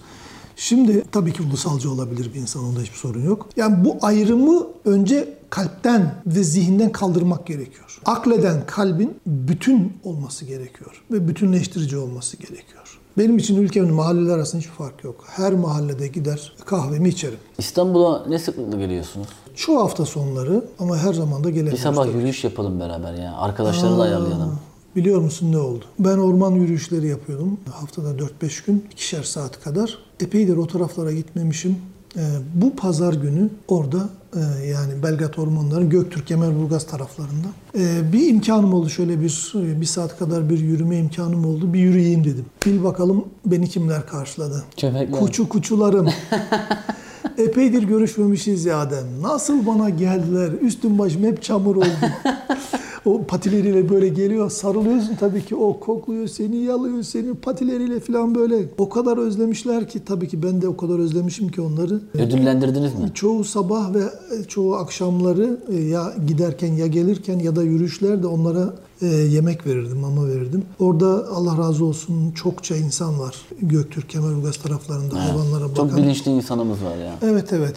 Şimdi tabii ki ulusalcı olabilir bir insan. Onda hiçbir sorun yok. Yani bu ayrımı önce kalpten ve zihinden kaldırmak gerekiyor. Akleden kalbin bütün olması gerekiyor. Ve bütünleştirici olması gerekiyor. Benim için ülkemin mahalleler arasında hiçbir fark yok. Her mahallede gider kahvemi içerim. İstanbul'a ne sıklıkla geliyorsunuz? Çoğu hafta sonları ama her zaman da Bir gelemiyoruz. sabah tabii. yürüyüş yapalım beraber ya. Arkadaşları da ayarlayalım. Biliyor musun ne oldu? Ben orman yürüyüşleri yapıyordum. Haftada 4-5 gün, ikişer saat kadar. Epeydir o taraflara gitmemişim. Ee, bu pazar günü orada e, yani Belgrad ormanları Göktürk Kemerburgaz taraflarında e, bir imkanım oldu. Şöyle bir bir saat kadar bir yürüme imkanım oldu. Bir yürüyeyim dedim. Bil bakalım beni kimler karşıladı. Köpekler. Kuçu kuçularım. Epeydir görüşmemişiz ya Adem. Nasıl bana geldiler? Üstüm başım hep çamur oldu. o patileriyle böyle geliyor. Sarılıyorsun tabii ki. O kokluyor seni, yalıyor seni patileriyle falan böyle. O kadar özlemişler ki tabii ki ben de o kadar özlemişim ki onları. Ödüllendirdiniz mi? Çoğu sabah ve çoğu akşamları e, ya giderken ya gelirken ya da yürüyüşlerde onlara e, yemek verirdim, mama verirdim. Orada Allah razı olsun çokça insan var. Göktürk, Kemerburgaz taraflarında hayvanlara bakan. Çok bilinçli insanımız var ya. Evet evet.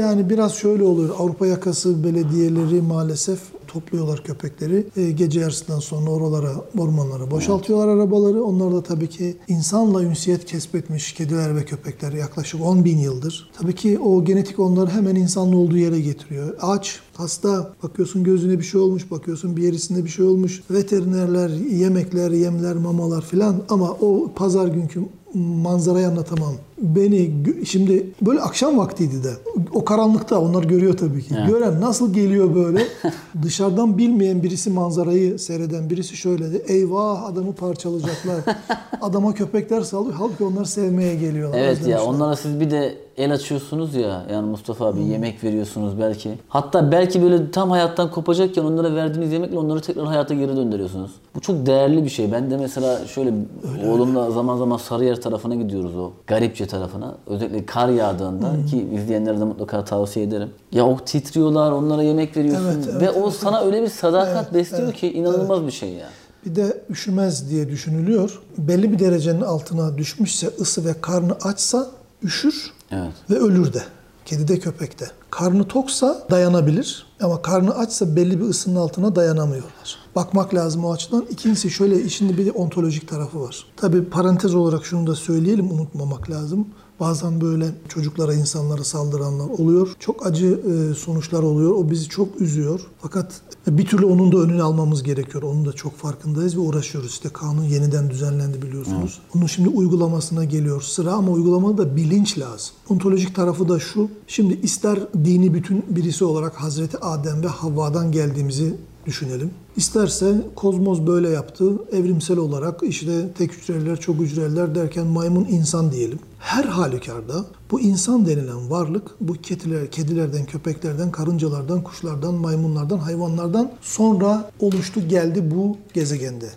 Yani biraz şöyle oluyor. Avrupa yakası belediyeleri maalesef topluyorlar köpekleri. E, gece yarısından sonra oralara, ormanlara boşaltıyorlar arabaları. Onlar da tabii ki insanla ünsiyet kesbetmiş kediler ve köpekler yaklaşık 10 bin yıldır. Tabii ki o genetik onları hemen insanın olduğu yere getiriyor. Aç, hasta, bakıyorsun gözüne bir şey olmuş, bakıyorsun bir yerisinde bir şey olmuş. Veterinerler, yemekler, yemler, mamalar filan ama o pazar günkü manzarayı anlatamam. Beni şimdi böyle akşam vaktiydi de o karanlıkta onlar görüyor tabii ki. Evet. Gören nasıl geliyor böyle dışarıdan bilmeyen birisi manzarayı seyreden birisi şöyle de eyvah adamı parçalayacaklar. Adama köpekler sallıyor. Halbuki onlar sevmeye geliyorlar. Evet ya onlara siz bir de el açıyorsunuz ya yani Mustafa abi hmm. yemek veriyorsunuz belki. Hatta belki böyle tam hayattan kopacakken onlara verdiğiniz yemekle onları tekrar hayata geri döndürüyorsunuz. Bu çok değerli bir şey. Ben de mesela şöyle öyle oğlumla öyle. zaman zaman Sarıyer tarafına gidiyoruz o Garipçe tarafına. Özellikle kar yağdığında hmm. ki izleyenlere de mutlaka tavsiye ederim. Ya o titriyorlar, onlara yemek veriyorsun evet, evet, ve o evet. sana öyle bir sadakat evet, besliyor evet, ki inanılmaz evet. bir şey ya. Bir de üşümez diye düşünülüyor. Belli bir derecenin altına düşmüşse ısı ve karnı açsa üşür evet. ve ölür de. Kedi de köpek de. Karnı toksa dayanabilir ama karnı açsa belli bir ısının altına dayanamıyorlar. Bakmak lazım o açıdan. İkincisi şöyle işin bir de ontolojik tarafı var. Tabi parantez olarak şunu da söyleyelim unutmamak lazım. Bazen böyle çocuklara, insanlara saldıranlar oluyor. Çok acı e, sonuçlar oluyor. O bizi çok üzüyor. Fakat bir türlü onun da önünü almamız gerekiyor. Onun da çok farkındayız ve uğraşıyoruz. İşte kanun yeniden düzenlendi biliyorsunuz. Evet. Onun şimdi uygulamasına geliyor sıra ama uygulamada da bilinç lazım. Ontolojik tarafı da şu. Şimdi ister dini bütün birisi olarak Hazreti Adem ve Havva'dan geldiğimizi düşünelim. İsterse kozmos böyle yaptı. Evrimsel olarak işte tek hücreler, çok hücreler derken maymun insan diyelim. Her halükarda bu insan denilen varlık bu kediler, kedilerden, köpeklerden, karıncalardan, kuşlardan, maymunlardan, hayvanlardan sonra oluştu geldi bu gezegende.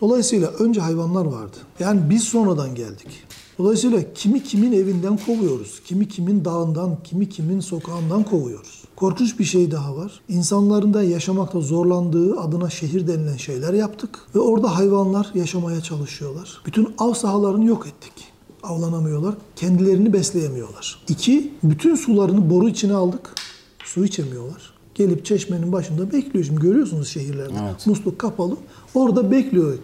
Dolayısıyla önce hayvanlar vardı. Yani biz sonradan geldik. Dolayısıyla kimi kimin evinden kovuyoruz, kimi kimin dağından, kimi kimin sokağından kovuyoruz. Korkunç bir şey daha var. İnsanların da yaşamakta zorlandığı adına şehir denilen şeyler yaptık. Ve orada hayvanlar yaşamaya çalışıyorlar. Bütün av sahalarını yok ettik. Avlanamıyorlar. Kendilerini besleyemiyorlar. İki, bütün sularını boru içine aldık. Su içemiyorlar. Gelip çeşmenin başında bekliyor. Şimdi görüyorsunuz şehirlerde. Evet. Musluk kapalı. Orada bekliyor.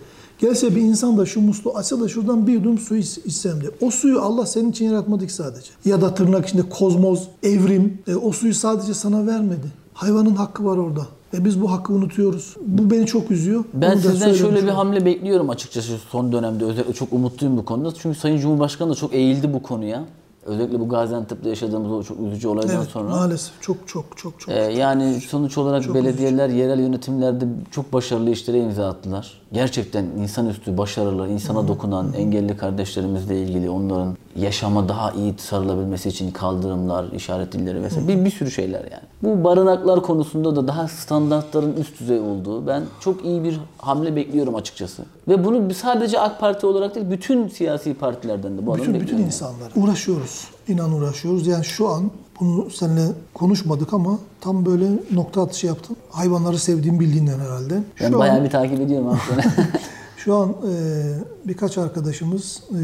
Gelse bir insan da şu musluğu açsa da şuradan bir yudum su içsem diye. O suyu Allah senin için yaratmadı ki sadece. Ya da tırnak içinde kozmoz, evrim e, o suyu sadece sana vermedi. Hayvanın hakkı var orada. Ve biz bu hakkı unutuyoruz. Bu beni çok üzüyor. Ben sizden şöyle bir hamle bekliyorum açıkçası son dönemde. Özellikle çok umutluyum bu konuda. Çünkü Sayın Cumhurbaşkanı da çok eğildi bu konuya. Özellikle bu Gaziantep'te yaşadığımız o çok üzücü olaydan evet, sonra. Maalesef çok çok çok çok. Ee, yani sonuç olarak çok belediyeler, üzücü. yerel yönetimlerde çok başarılı işlere imza attılar. Gerçekten insanüstü, başarılı, insana dokunan engelli kardeşlerimizle ilgili onların yaşama daha iyi sarılabilmesi için kaldırımlar, işaret dilleri vesaire bir, bir sürü şeyler yani. Bu barınaklar konusunda da daha standartların üst düzey olduğu ben çok iyi bir hamle bekliyorum açıkçası. Ve bunu sadece AK Parti olarak değil bütün siyasi partilerden de bu bütün, bütün insanlar uğraşıyoruz. İnan uğraşıyoruz. Yani şu an bunu seninle konuşmadık ama tam böyle nokta atışı yaptım. Hayvanları sevdiğim bildiğinden herhalde. Şu ben an, bayağı bir takip ediyorum aslında. Şu an e, birkaç arkadaşımız e,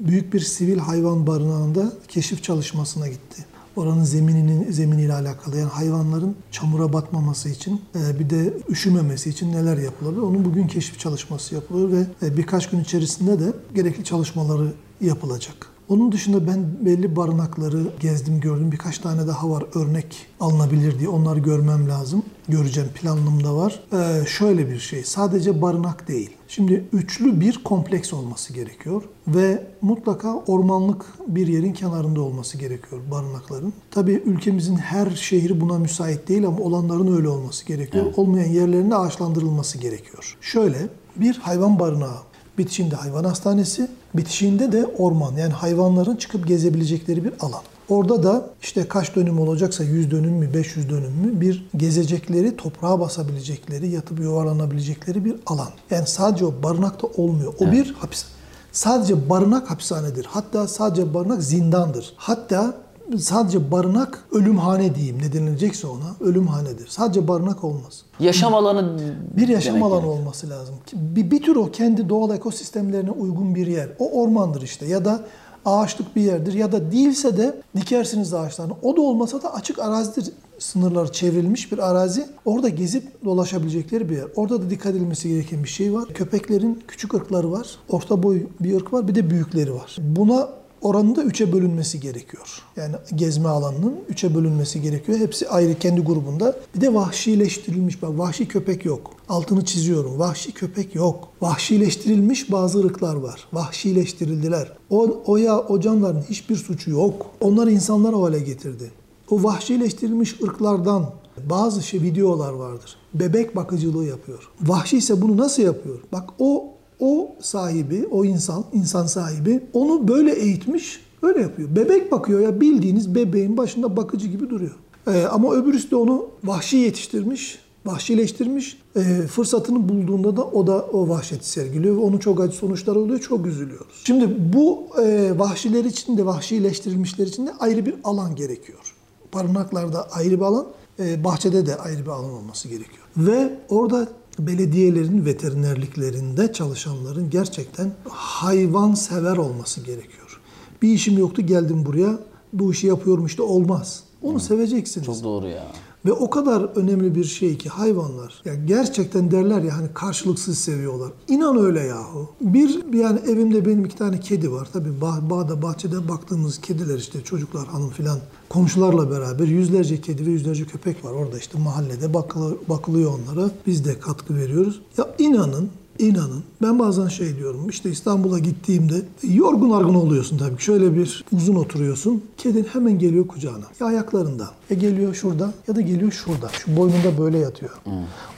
büyük bir sivil hayvan barınağında keşif çalışmasına gitti. Oranın zemininin zeminiyle alakalı yani hayvanların çamura batmaması için e, bir de üşümemesi için neler yapılabilir? Onun bugün keşif çalışması yapılıyor ve e, birkaç gün içerisinde de gerekli çalışmaları yapılacak. Onun dışında ben belli barınakları gezdim gördüm. Birkaç tane daha var örnek alınabilir diye. Onları görmem lazım. Göreceğim planımda var. Ee, şöyle bir şey. Sadece barınak değil. Şimdi üçlü bir kompleks olması gerekiyor ve mutlaka ormanlık bir yerin kenarında olması gerekiyor barınakların. Tabii ülkemizin her şehri buna müsait değil ama olanların öyle olması gerekiyor. Evet. Olmayan yerlerinde ağaçlandırılması gerekiyor. Şöyle bir hayvan barınağı Bitişinde hayvan hastanesi, bitişinde de orman. Yani hayvanların çıkıp gezebilecekleri bir alan. Orada da işte kaç dönüm olacaksa 100 dönüm mü 500 dönüm mü bir gezecekleri, toprağa basabilecekleri, yatıp yuvarlanabilecekleri bir alan. Yani sadece o barınakta olmuyor. O evet. bir hapis. Sadece barınak hapishanedir. Hatta sadece barınak zindandır. Hatta sadece barınak ölümhane diyeyim ne denilecekse ona ölümhanedir. Sadece barınak olmaz. Yaşam alanı bir yaşam alanı gerek. olması lazım. Bir, bir tür o kendi doğal ekosistemlerine uygun bir yer. O ormandır işte ya da ağaçlık bir yerdir ya da değilse de dikersiniz ağaçlarını. O da olmasa da açık arazidir. Sınırlar çevrilmiş bir arazi. Orada gezip dolaşabilecekleri bir yer. Orada da dikkat edilmesi gereken bir şey var. Köpeklerin küçük ırkları var. Orta boy bir ırk var. Bir de büyükleri var. Buna oranın da üçe bölünmesi gerekiyor. Yani gezme alanının üçe bölünmesi gerekiyor. Hepsi ayrı kendi grubunda. Bir de vahşileştirilmiş. Bak vahşi köpek yok. Altını çiziyorum. Vahşi köpek yok. Vahşileştirilmiş bazı ırklar var. Vahşileştirildiler. O, o ya o canlıların hiçbir suçu yok. Onlar insanlar o hale getirdi. O vahşileştirilmiş ırklardan bazı şey videolar vardır. Bebek bakıcılığı yapıyor. Vahşi ise bunu nasıl yapıyor? Bak o o sahibi, o insan, insan sahibi onu böyle eğitmiş, öyle yapıyor. Bebek bakıyor ya bildiğiniz bebeğin başında bakıcı gibi duruyor. Ee, ama öbürüsü de onu vahşi yetiştirmiş, vahşileştirmiş. Ee, fırsatını bulduğunda da o da o vahşeti sergiliyor ve onun çok acı sonuçları oluyor, çok üzülüyoruz. Şimdi bu e, vahşiler için de, vahşileştirilmişler için de ayrı bir alan gerekiyor. Barınaklarda ayrı bir alan, e, bahçede de ayrı bir alan olması gerekiyor. Ve orada belediyelerin veterinerliklerinde çalışanların gerçekten hayvan sever olması gerekiyor. Bir işim yoktu geldim buraya bu işi yapıyorum işte olmaz. Onu seveceksiniz. Çok doğru ya. Ve o kadar önemli bir şey ki hayvanlar ya gerçekten derler ya hani karşılıksız seviyorlar. İnan öyle yahu. Bir yani evimde benim iki tane kedi var. Tabii bağ, bağda bahçede baktığımız kediler işte çocuklar hanım filan komşularla beraber yüzlerce kedi ve yüzlerce köpek var. Orada işte mahallede bakılı, bakılıyor onlara. Biz de katkı veriyoruz. Ya inanın İnanın ben bazen şey diyorum işte İstanbul'a gittiğimde yorgun argın oluyorsun tabii. Şöyle bir uzun oturuyorsun. Kedin hemen geliyor kucağına. Ya ayaklarında. Ya geliyor şurada ya da geliyor şurada. Şu boynunda böyle yatıyor.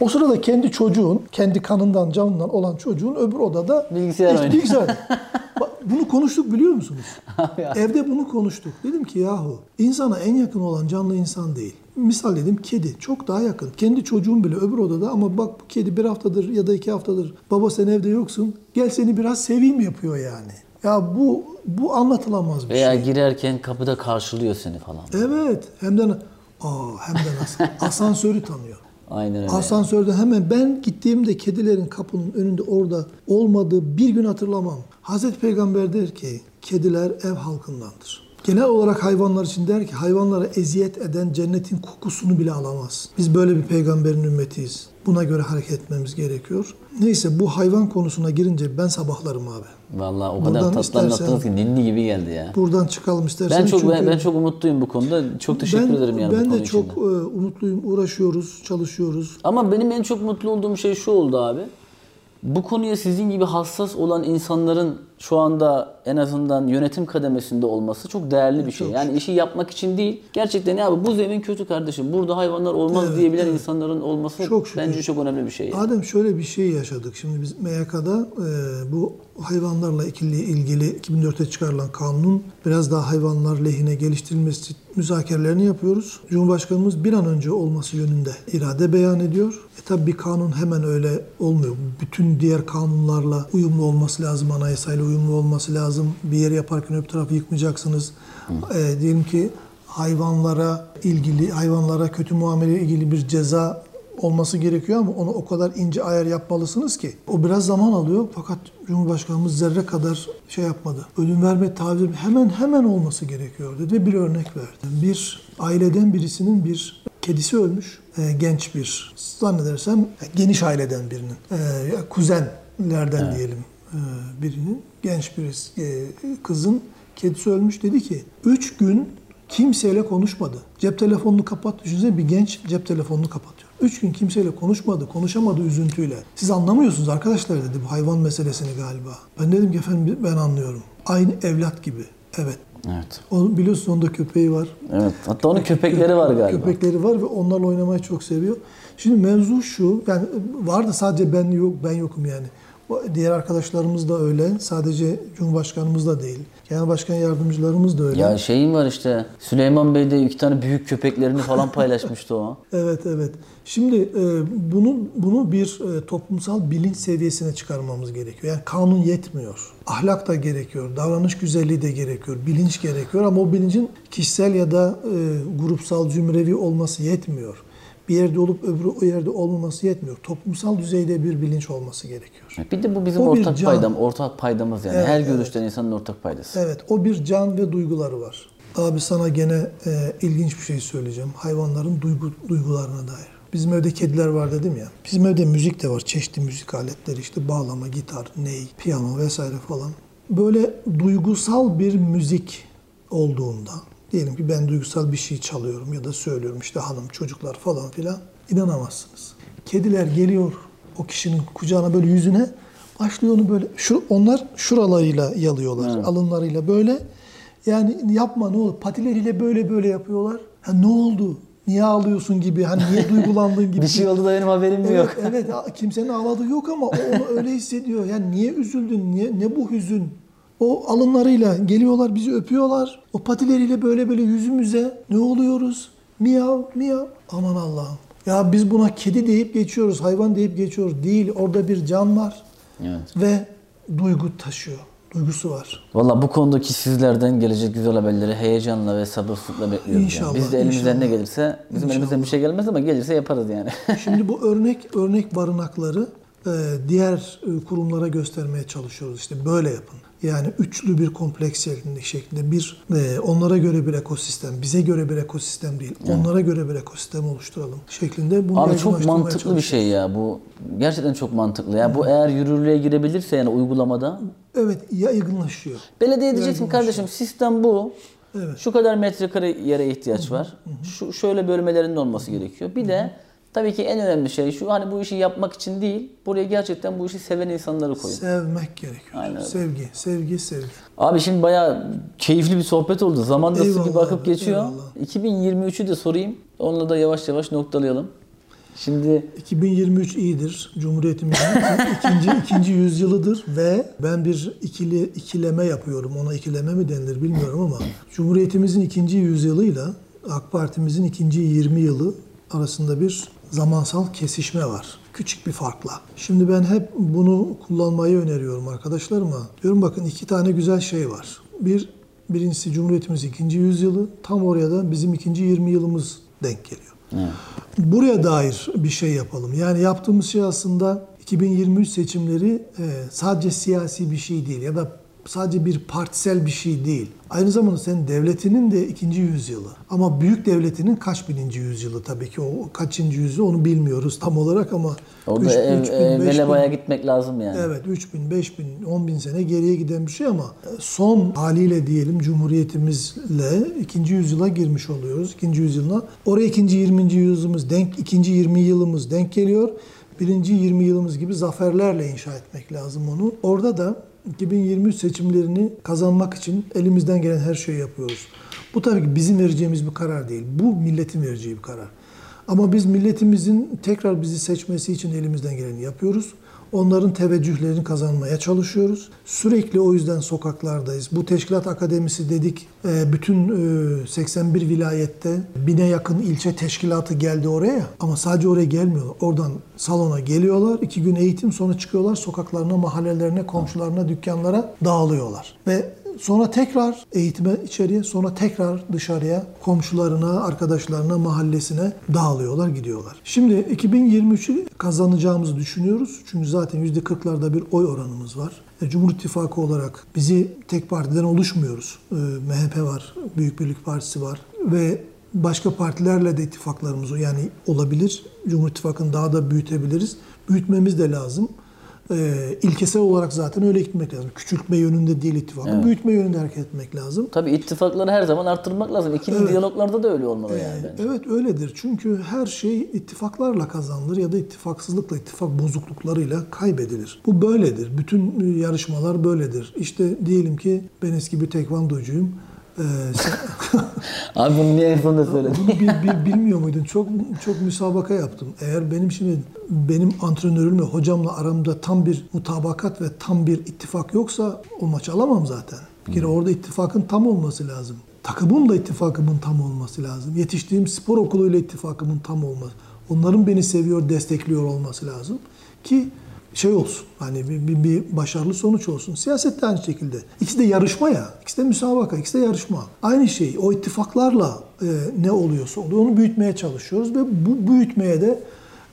O sırada kendi çocuğun, kendi kanından canından olan çocuğun öbür odada Bilgisayar oynuyor. bilgisayar. Bunu konuştuk biliyor musunuz? Evde bunu konuştuk. Dedim ki yahu insana en yakın olan canlı insan değil. Misal dedim kedi çok daha yakın. Kendi çocuğum bile öbür odada ama bak bu kedi bir haftadır ya da iki haftadır baba sen evde yoksun. Gel seni biraz seveyim yapıyor yani. Ya bu bu anlatılamaz bir Veya şey. girerken kapıda karşılıyor seni falan. Evet hem de aa, hem de nasıl asansörü tanıyor. Aynen öyle. Asansörde hemen ben gittiğimde kedilerin kapının önünde orada olmadığı bir gün hatırlamam. Hazreti Peygamber der ki kediler ev halkındandır. Genel olarak hayvanlar için der ki hayvanlara eziyet eden cennetin kokusunu bile alamaz. Biz böyle bir peygamberin ümmetiyiz. Buna göre hareket etmemiz gerekiyor. Neyse bu hayvan konusuna girince ben sabahlarım abi. Vallahi o Buradan kadar tatlı anlattınız ki ninni gibi geldi ya. Buradan çıkalım istersen. Ben çok çünkü- ben, ben çok umutluyum bu konuda. Çok teşekkür ben, ederim yani bu Ben konu de çok de. e, umutluyum. Uğraşıyoruz, çalışıyoruz. Ama benim en çok mutlu olduğum şey şu oldu abi. Bu konuya sizin gibi hassas olan insanların şu anda en azından yönetim kademesinde olması çok değerli bir şey. Yani işi yapmak için değil. Gerçekten ya bu zemin kötü kardeşim. Burada hayvanlar olmaz Evet, diyebilen evet. insanların olması Çok şükür. bence çok önemli bir şey. yani. Adem şöyle bir şey yaşadık. Şimdi biz MYK'da e, bu hayvanlarla ilgili, ilgili 2004'te çıkarılan kanunun biraz daha hayvanlar lehine geliştirilmesi müzakerelerini yapıyoruz. Cumhurbaşkanımız bir an önce olması yönünde irade beyan ediyor. E tabi bir kanun hemen öyle olmuyor. Bütün diğer kanunlarla uyumlu olması lazım, anayasayla uyumlu olması lazım. Bir yeri yaparken öbür tarafı yıkmayacaksınız. E, diyelim ki hayvanlara ilgili, hayvanlara kötü muamele ilgili bir ceza olması gerekiyor ama onu o kadar ince ayar yapmalısınız ki. O biraz zaman alıyor fakat Cumhurbaşkanımız zerre kadar şey yapmadı. Ölüm verme tabiri hemen hemen olması gerekiyor dedi ve bir örnek verdi. Bir aileden birisinin bir kedisi ölmüş. E, genç bir zannedersem geniş aileden birinin. E, kuzenlerden diyelim e, birinin. Genç bir e, kızın kedisi ölmüş dedi ki 3 gün kimseyle konuşmadı. Cep telefonunu kapat. Düşünsene bir genç cep telefonunu kapatıyor. Üç gün kimseyle konuşmadı, konuşamadı üzüntüyle. Siz anlamıyorsunuz arkadaşlar dedi bu hayvan meselesini galiba. Ben dedim ki efendim ben anlıyorum. Aynı evlat gibi. Evet. Evet. O, biliyorsun onda köpeği var. Evet. Hatta onun köpekleri var galiba. Köpekleri var ve onlarla oynamayı çok seviyor. Şimdi mevzu şu, yani vardı sadece ben yok, ben yokum yani. Diğer arkadaşlarımız da öyle. Sadece Cumhurbaşkanımız da değil. Genel Başkan Yardımcılarımız da öyle. Ya şeyin var işte Süleyman Bey de iki tane büyük köpeklerini falan paylaşmıştı o. Evet evet. Şimdi e, bunu bunu bir e, toplumsal bilinç seviyesine çıkarmamız gerekiyor. Yani kanun yetmiyor. Ahlak da gerekiyor, davranış güzelliği de gerekiyor, bilinç gerekiyor ama o bilincin kişisel ya da e, grupsal, zümrevi olması yetmiyor. Bir yerde olup öbürü o yerde olmaması yetmiyor. Toplumsal düzeyde bir bilinç olması gerekiyor. Bir de bu bizim O ortak can. paydam, ortak paydamız yani. Evet, Her evet. görüşten insanın ortak paydası. Evet, o bir can ve duyguları var. Abi sana gene e, ilginç bir şey söyleyeceğim. Hayvanların duygu, duygularına dair. Bizim evde kediler var dedim ya. Bizim evde müzik de var. Çeşitli müzik aletleri işte bağlama, gitar, ney, piyano vesaire falan. Böyle duygusal bir müzik olduğunda diyelim ki ben duygusal bir şey çalıyorum ya da söylüyorum işte hanım, çocuklar falan filan inanamazsınız. Kediler geliyor o kişinin kucağına böyle yüzüne başlıyor onu böyle şu onlar şuralarıyla yalıyorlar. Alınlarıyla böyle yani yapma ne olur patileriyle böyle böyle yapıyorlar. Ha ne oldu? Niye ağlıyorsun gibi hani niye duygulandığın gibi. Bir şey oldu da benim haberim Evet, yok. evet kimsenin ağladığı yok ama o onu öyle hissediyor. Yani niye üzüldün? Niye ne bu hüzün? O alınlarıyla geliyorlar bizi öpüyorlar. O patileriyle böyle böyle yüzümüze ne oluyoruz? Miyav miyav. Aman Allah'ım. Ya biz buna kedi deyip geçiyoruz, hayvan deyip geçiyoruz. Değil, orada bir can var Evet. ve duygu taşıyor. Duygusu var. Valla bu konudaki sizlerden gelecek güzel haberleri heyecanla ve sabırsızlıkla bekliyoruz. İnşallah, yani. Biz de elimizden ne inşallah. gelirse, bizim İnşallah. elimizden bir şey gelmez ama gelirse yaparız yani. Şimdi bu örnek örnek barınakları e, diğer e, kurumlara göstermeye çalışıyoruz. İşte böyle yapın. Yani üçlü bir kompleks şeklinde, şeklinde bir e, onlara göre bir ekosistem, bize göre bir ekosistem değil, onlara göre bir ekosistem oluşturalım şeklinde bunu Abi çok mantıklı bir şey ya bu. Gerçekten çok mantıklı. Ya bu eğer yürürlüğe girebilirse yani uygulamada Evet, yaygınlaşıyor. belediye diyeceksin kardeşim sistem bu. Evet. Şu kadar metrekare yere ihtiyaç var. Şu şöyle bölmelerinin olması gerekiyor. Bir de tabii ki en önemli şey şu hani bu işi yapmak için değil, buraya gerçekten bu işi seven insanları koyun. Sevmek gerekiyor. Aynen öyle. Sevgi, sevgi, sevgi. Abi şimdi bayağı keyifli bir sohbet oldu. Zaman Eyvallah gibi akıp abi, geçiyor. eyvallah. 2023'ü de sorayım. Onunla da yavaş yavaş noktalayalım. Şimdi 2023 iyidir. Cumhuriyetimizin ikinci, ikinci yüzyılıdır ve ben bir ikili ikileme yapıyorum. Ona ikileme mi denilir bilmiyorum ama Cumhuriyetimizin ikinci yüzyılıyla AK Partimizin ikinci 20 yılı arasında bir zamansal kesişme var. Küçük bir farkla. Şimdi ben hep bunu kullanmayı öneriyorum arkadaşlarıma. Diyorum bakın iki tane güzel şey var. Bir, birincisi Cumhuriyetimizin ikinci yüzyılı. Tam oraya da bizim ikinci 20 yılımız denk geliyor. Buraya dair bir şey yapalım. Yani yaptığımız şey aslında 2023 seçimleri e, sadece siyasi bir şey değil ya da sadece bir partisel bir şey değil. Aynı zamanda senin devletinin de ikinci yüzyılı. Ama büyük devletinin kaç bininci yüzyılı tabii ki o kaçıncı yüzyılı onu bilmiyoruz tam olarak ama orada üç- ev, üç bin, ev, beş bin- Veleba'ya gitmek lazım yani. Evet 3 bin, 5 bin, 10 bin sene geriye giden bir şey ama son haliyle diyelim Cumhuriyetimizle ikinci yüzyıla girmiş oluyoruz. ikinci yüzyılına. Oraya ikinci 20. yüzyılımız denk, ikinci 20 yılımız denk geliyor. Birinci 20 yılımız gibi zaferlerle inşa etmek lazım onu. Orada da 2023 seçimlerini kazanmak için elimizden gelen her şeyi yapıyoruz. Bu tabii ki bizim vereceğimiz bir karar değil. Bu milletin vereceği bir karar. Ama biz milletimizin tekrar bizi seçmesi için elimizden geleni yapıyoruz. Onların teveccühlerini kazanmaya çalışıyoruz. Sürekli o yüzden sokaklardayız. Bu teşkilat akademisi dedik. e, Bütün e, 81 vilayette bine yakın ilçe teşkilatı geldi oraya. Ama sadece oraya gelmiyorlar. Oradan salona geliyorlar. iki gün eğitim sonra çıkıyorlar. Sokaklarına, mahallelerine, komşularına, dükkanlara dağılıyorlar. Ve Sonra tekrar eğitime içeriye, sonra tekrar dışarıya, komşularına, arkadaşlarına, mahallesine dağılıyorlar, gidiyorlar. Şimdi 2023'ü kazanacağımızı düşünüyoruz. Çünkü zaten %40'larda bir oy oranımız var. E, Cumhur İttifakı olarak bizi tek partiden oluşmuyoruz. E, MHP var, Büyük Birlik Partisi var ve başka partilerle de ittifaklarımız yani olabilir. Cumhur İttifakı'nı daha da büyütebiliriz. Büyütmemiz de lazım e, ilkesel olarak zaten öyle gitmek lazım. Küçültme yönünde değil ittifakı, büyütme yönünde hareket etmek lazım. Tabii ittifakları her zaman arttırmak lazım. İkili diyaloglarda da öyle olmalı yani. Ee, bence. Evet öyledir. Çünkü her şey ittifaklarla kazanılır ya da ittifaksızlıkla, ittifak bozukluklarıyla kaybedilir. Bu böyledir. Bütün yarışmalar böyledir. İşte diyelim ki ben eski bir tekvandocuyum. Ee, sen- Abi bunu niye en sonunda söyledin? Bunu bil- bil- bilmiyor muydun? Çok çok müsabaka yaptım. Eğer benim şimdi benim antrenörümle hocamla aramda tam bir mutabakat ve tam bir ittifak yoksa o maçı alamam zaten. Bir kere orada ittifakın tam olması lazım. Takımın da ittifakımın tam olması lazım. Yetiştiğim spor okuluyla ittifakımın tam olması. Onların beni seviyor, destekliyor olması lazım ki şey olsun. Hani bir, bir, bir başarılı sonuç olsun. Siyaset de aynı şekilde. İkisi de yarışma ya. İkisi de müsabaka, ikisi de yarışma. Aynı şey. O ittifaklarla e, ne oluyorsa oluyor. Onu büyütmeye çalışıyoruz ve bu büyütmeye de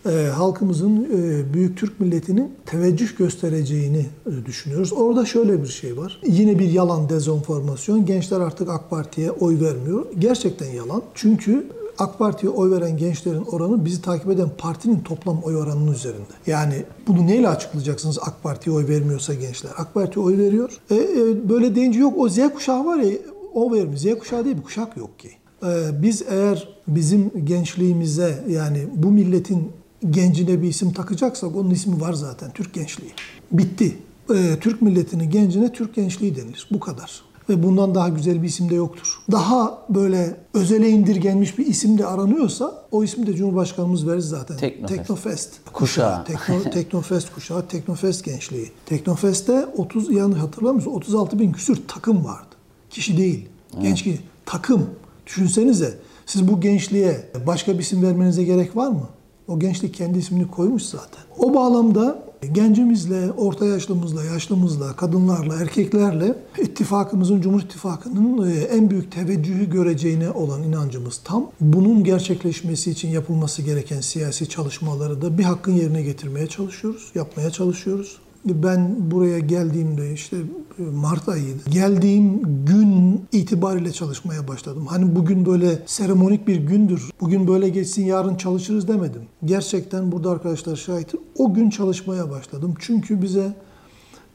e, halkımızın, e, büyük Türk milletinin teveccüh göstereceğini e, düşünüyoruz. Orada şöyle bir şey var. Yine bir yalan dezenformasyon. Gençler artık AK Parti'ye oy vermiyor. Gerçekten yalan. Çünkü AK Parti'ye oy veren gençlerin oranı bizi takip eden partinin toplam oy oranının üzerinde. Yani bunu neyle açıklayacaksınız AK Parti'ye oy vermiyorsa gençler? AK Parti'ye oy veriyor. E, e, böyle deyince yok o Z kuşağı var ya o vermiyor. Z kuşağı değil bir kuşak yok ki. E, biz eğer bizim gençliğimize yani bu milletin gencine bir isim takacaksak onun ismi var zaten Türk gençliği. Bitti. Ee, Türk milletinin gencine Türk gençliği denilir. Bu kadar. Ve bundan daha güzel bir isim de yoktur. Daha böyle özele indirgenmiş bir isim de aranıyorsa o ismi de Cumhurbaşkanımız verir zaten. Teknofest. Teknofest. Kuşağı. Tekno, Teknofest kuşağı, Teknofest gençliği. Teknofest'te 30 yanlış hatırlamıyorsun 36 bin küsür takım vardı. Kişi değil. Genç kişi. Takım. Düşünsenize siz bu gençliğe başka bir isim vermenize gerek var mı? O gençlik kendi ismini koymuş zaten. O bağlamda gencimizle, orta yaşlımızla, yaşlımızla, kadınlarla, erkeklerle ittifakımızın, Cumhur İttifakı'nın e, en büyük teveccühü göreceğine olan inancımız tam. Bunun gerçekleşmesi için yapılması gereken siyasi çalışmaları da bir hakkın yerine getirmeye çalışıyoruz, yapmaya çalışıyoruz. Ben buraya geldiğimde işte e, Mart ayıydı. Geldiğim gün itibariyle çalışmaya başladım. Hani bugün böyle seremonik bir gündür. Bugün böyle geçsin yarın çalışırız demedim. Gerçekten burada arkadaşlar şahit. O gün çalışmaya başladım. Çünkü bize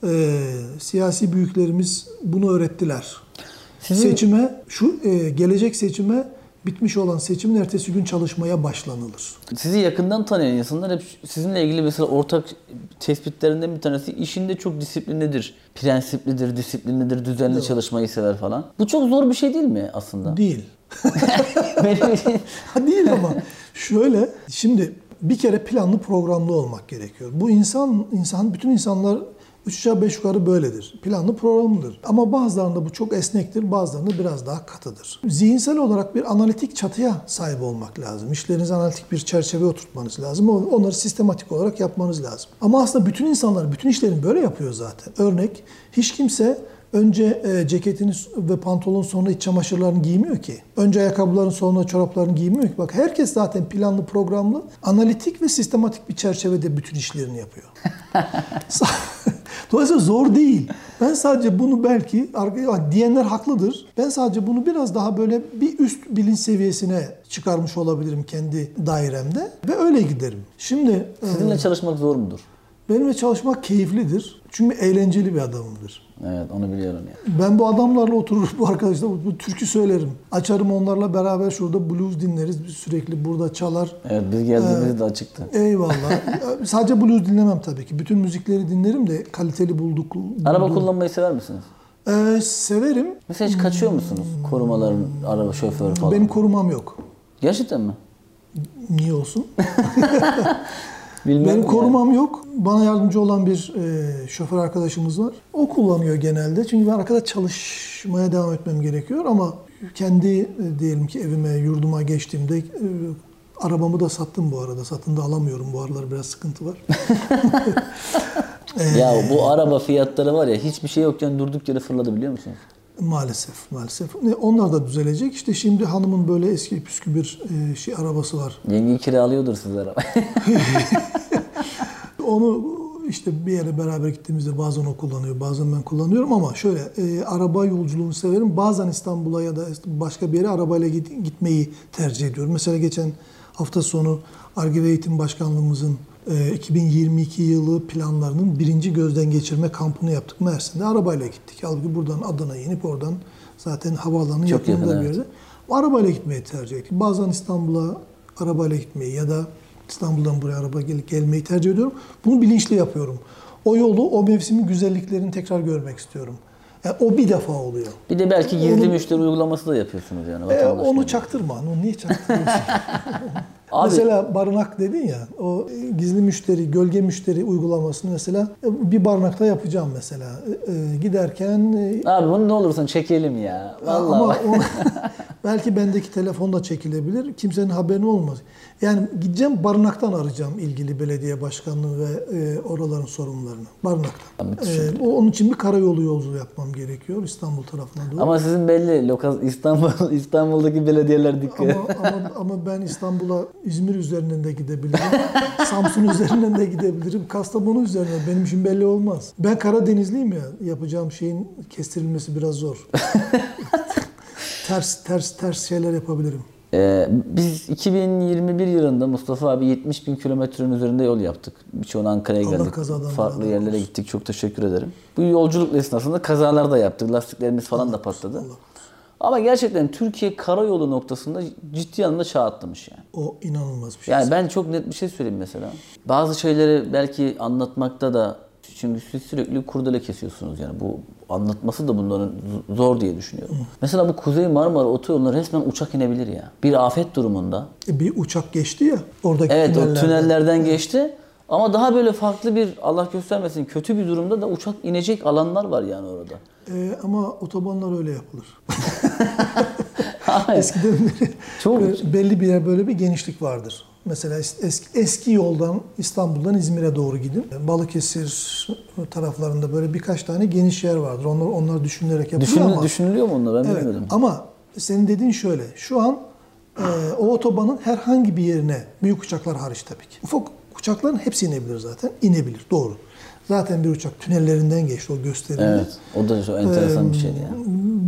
e, siyasi büyüklerimiz bunu öğrettiler. Sizin- Seçime, şu e, gelecek seçime bitmiş olan seçimin ertesi gün çalışmaya başlanılır. Sizi yakından tanıyan insanlar hep sizinle ilgili mesela ortak tespitlerinden bir tanesi işinde çok disiplinlidir, prensiplidir, disiplinlidir, düzenli çalışmayı sever falan. Bu çok zor bir şey değil mi aslında? Değil. Ha değil ama şöyle şimdi bir kere planlı programlı olmak gerekiyor. Bu insan insan bütün insanlar 3 aşağı 5 yukarı böyledir. Planlı programlıdır. Ama bazılarında bu çok esnektir, bazılarında biraz daha katıdır. Zihinsel olarak bir analitik çatıya sahip olmak lazım. İşlerinizi analitik bir çerçeve oturtmanız lazım. Onları sistematik olarak yapmanız lazım. Ama aslında bütün insanlar bütün işlerini böyle yapıyor zaten. Örnek hiç kimse Önce e, ceketini ve pantolon sonra iç çamaşırlarını giymiyor ki. Önce ayakkabıların sonra çoraplarını giymiyor ki. Bak herkes zaten planlı, programlı, analitik ve sistematik bir çerçevede bütün işlerini yapıyor. Dolayısıyla zor değil. Ben sadece bunu belki diyenler haklıdır. Ben sadece bunu biraz daha böyle bir üst bilinç seviyesine çıkarmış olabilirim kendi dairemde ve öyle giderim. Şimdi e, sizinle çalışmak zor mudur? benimle çalışmak keyiflidir. Çünkü eğlenceli bir adamımdır. Evet onu biliyorum ya. Ben bu adamlarla oturur, bu arkadaşlar bu, türkü söylerim. Açarım onlarla beraber şurada blues dinleriz. Biz sürekli burada çalar. Evet biz geldiğimizde de açıktı. Eyvallah. Sadece blues dinlemem tabii ki. Bütün müzikleri dinlerim de kaliteli bulduk. Araba bulduğum- kullanmayı sever misiniz? Ee, severim. Mesela hiç kaçıyor musunuz? Korumaların, araba şoförü falan. Benim korumam yok. Gerçekten mi? Niye olsun? Bilmem Benim korumam yok. Bana yardımcı olan bir e, şoför arkadaşımız var. O kullanıyor genelde. Çünkü ben arkada çalışmaya devam etmem gerekiyor ama kendi e, diyelim ki evime, yurduma geçtiğimde e, arabamı da sattım bu arada. Satın da alamıyorum. Bu aralar biraz sıkıntı var. Ya bu araba fiyatları var ya hiçbir şey yokken durduk yere fırladı biliyor musunuz? Maalesef, maalesef. Onlar da düzelecek. İşte şimdi hanımın böyle eski püskü bir e, şey arabası var. Yenge kiralıyordur siz araba. Onu işte bir yere beraber gittiğimizde bazen o kullanıyor, bazen ben kullanıyorum ama şöyle e, araba yolculuğunu severim. Bazen İstanbul'a ya da başka bir yere arabayla git- gitmeyi tercih ediyorum. Mesela geçen hafta sonu Arge ve Eğitim Başkanlığımızın 2022 yılı planlarının birinci gözden geçirme kampını yaptık Mersin'de. Arabayla gittik. Halbuki buradan Adana'ya inip oradan zaten havaalanının Çok yakınında yakın, bir evet. yerde. Arabayla gitmeyi tercih ettik. Bazen İstanbul'a arabayla gitmeyi ya da İstanbul'dan buraya araba gel gelmeyi tercih ediyorum. Bunu bilinçli yapıyorum. O yolu, o mevsimin güzelliklerini tekrar görmek istiyorum. Yani o bir defa oluyor. Bir de belki gizli Onu- müşteri uygulaması da yapıyorsunuz yani. E, onu çaktırma. Onu niye çaktırıyorsun? Abi, mesela barınak dedin ya, o gizli müşteri, gölge müşteri uygulamasını mesela e, bir barınakta yapacağım mesela. E, e, giderken e, abi bunu ne olursun çekelim ya. Vallahi. Ama o- Belki bendeki telefonla çekilebilir. Kimsenin haberini olmaz. Yani gideceğim barınaktan arayacağım ilgili belediye başkanlığı ve e, oraların sorumlularını. Barınaktan. E, o- onun için bir karayolu yolculuğu yapmam gerekiyor İstanbul tarafına doğru. Ama sizin belli lokal İstanbul İstanbul'daki belediyeler dikkat. Ama, ama, ama ben İstanbul'a İzmir üzerinden de gidebilirim. Samsun üzerinden de gidebilirim. Kastamonu üzerinden. Benim için belli olmaz. Ben Karadenizliyim ya. Yapacağım şeyin kestirilmesi biraz zor. ters ters ters şeyler yapabilirim. Ee, biz 2021 yılında Mustafa abi 70 bin kilometrenin üzerinde yol yaptık. Birçoğunu Ankara'ya Allah geldik. Farklı yerlere gittik. Çok teşekkür ederim. Bu yolculuk esnasında kazalar da yaptık. Lastiklerimiz falan da patladı. Ama gerçekten Türkiye karayolu noktasında ciddi anlamda çağ atlamış yani. O inanılmaz bir şey. Yani ben çok net bir şey söyleyeyim mesela. Bazı şeyleri belki anlatmakta da çünkü siz sürekli kurdele kesiyorsunuz yani bu anlatması da bunların zor diye düşünüyorum. Mesela bu Kuzey Marmara otoyoluna resmen uçak inebilir ya. Bir afet durumunda. E, bir uçak geçti ya oradaki Evet o tünellerden. tünellerden geçti. Ama daha böyle farklı bir Allah göstermesin kötü bir durumda da uçak inecek alanlar var yani orada. E, ama otobanlar öyle yapılır. Eskiden beri Çok- belli bir yer böyle bir genişlik vardır. Mesela es- eski, eski yoldan İstanbul'dan İzmir'e doğru gidin. Balıkesir taraflarında böyle birkaç tane geniş yer vardır. Onlar onlar düşünülerek yapılıyor Düşünül- ama düşünülüyor mu onlar ben Evet, bilmiyorum. ama senin dediğin şöyle. Şu an e, o otobanın herhangi bir yerine büyük uçaklar hariç tabii ki. Ufak uçakların hepsi inebilir zaten. İnebilir doğru. Zaten bir uçak tünellerinden geçti o gösterimde. Evet. O da çok enteresan bir şeydi ya.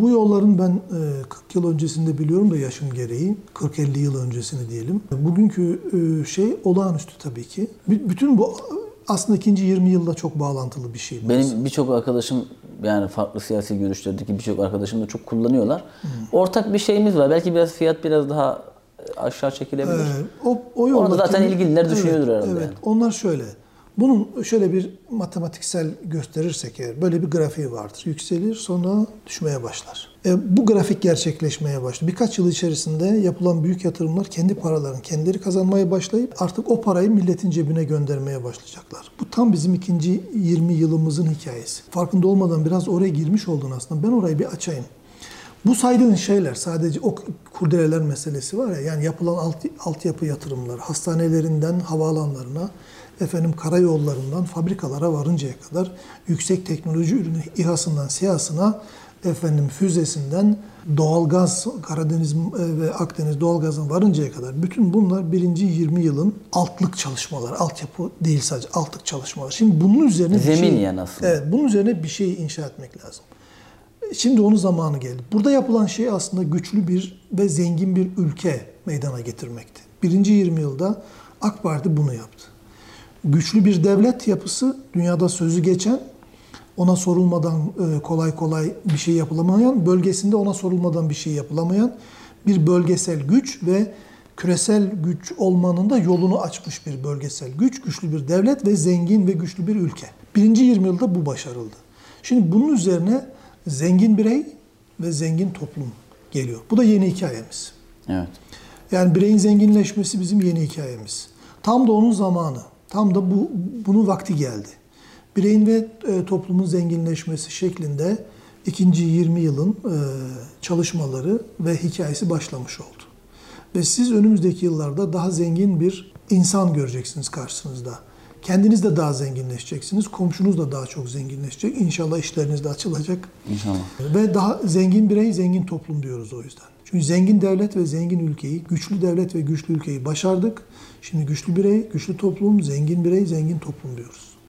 Bu yolların ben e, 40 yıl öncesinde biliyorum da yaşım gereği. 40-50 yıl öncesini diyelim. Bugünkü e, şey olağanüstü tabii ki. Bütün bu aslında ikinci 20 yılda çok bağlantılı bir şey. Benim birçok arkadaşım yani farklı siyasi görüşlerdeki birçok arkadaşım da çok kullanıyorlar. Ortak bir şeyimiz var. Belki biraz fiyat biraz daha e, aşağı çekilebilir. Ee, o, o yoldaki- zaten ilgililer düşünüyordur evet, herhalde Evet. yani. Onlar şöyle. Bunun şöyle bir matematiksel gösterirsek eğer böyle bir grafiği vardır. Yükselir sonra düşmeye başlar. E, bu grafik gerçekleşmeye başlıyor. Birkaç yıl içerisinde yapılan büyük yatırımlar kendi paralarını kendileri kazanmaya başlayıp artık o parayı milletin cebine göndermeye başlayacaklar. Bu tam bizim ikinci 20 yılımızın hikayesi. Farkında olmadan biraz oraya girmiş oldun aslında. Ben orayı bir açayım. Bu saydığın şeyler sadece o kurdeleler meselesi var ya yani yapılan alt, altyapı yatırımları hastanelerinden havaalanlarına efendim karayollarından fabrikalara varıncaya kadar yüksek teknoloji ürünü İHA'sından SİHA'sına efendim füzesinden doğalgaz Karadeniz e, ve Akdeniz doğalgazına varıncaya kadar bütün bunlar birinci 20 yılın altlık çalışmaları. Altyapı değil sadece altlık çalışmaları. Şimdi bunun üzerine bir Zemin şey, yani aslında. Evet, bunun üzerine bir şey inşa etmek lazım. Şimdi onun zamanı geldi. Burada yapılan şey aslında güçlü bir ve zengin bir ülke meydana getirmekti. Birinci 20 yılda AK Parti bunu yaptı. Güçlü bir devlet yapısı, dünyada sözü geçen, ona sorulmadan e, kolay kolay bir şey yapılamayan, bölgesinde ona sorulmadan bir şey yapılamayan bir bölgesel güç ve küresel güç olmanın da yolunu açmış bir bölgesel güç, güçlü bir devlet ve zengin ve güçlü bir ülke. Birinci 20 yılda bu başarıldı. Şimdi bunun üzerine zengin birey ve zengin toplum geliyor. Bu da yeni hikayemiz. Evet. Yani bireyin zenginleşmesi bizim yeni hikayemiz. Tam da onun zamanı. Tam da bu bunun vakti geldi. Bireyin ve e, toplumun zenginleşmesi şeklinde ikinci 20 yılın e, çalışmaları ve hikayesi başlamış oldu. Ve siz önümüzdeki yıllarda daha zengin bir insan göreceksiniz karşınızda. Kendiniz de daha zenginleşeceksiniz. Komşunuz da daha çok zenginleşecek. İnşallah işleriniz de açılacak. İnşallah. Ve daha zengin birey, zengin toplum diyoruz o yüzden. Çünkü zengin devlet ve zengin ülkeyi, güçlü devlet ve güçlü ülkeyi başardık. Şimdi güçlü birey, güçlü toplum, zengin birey, zengin toplum diyoruz.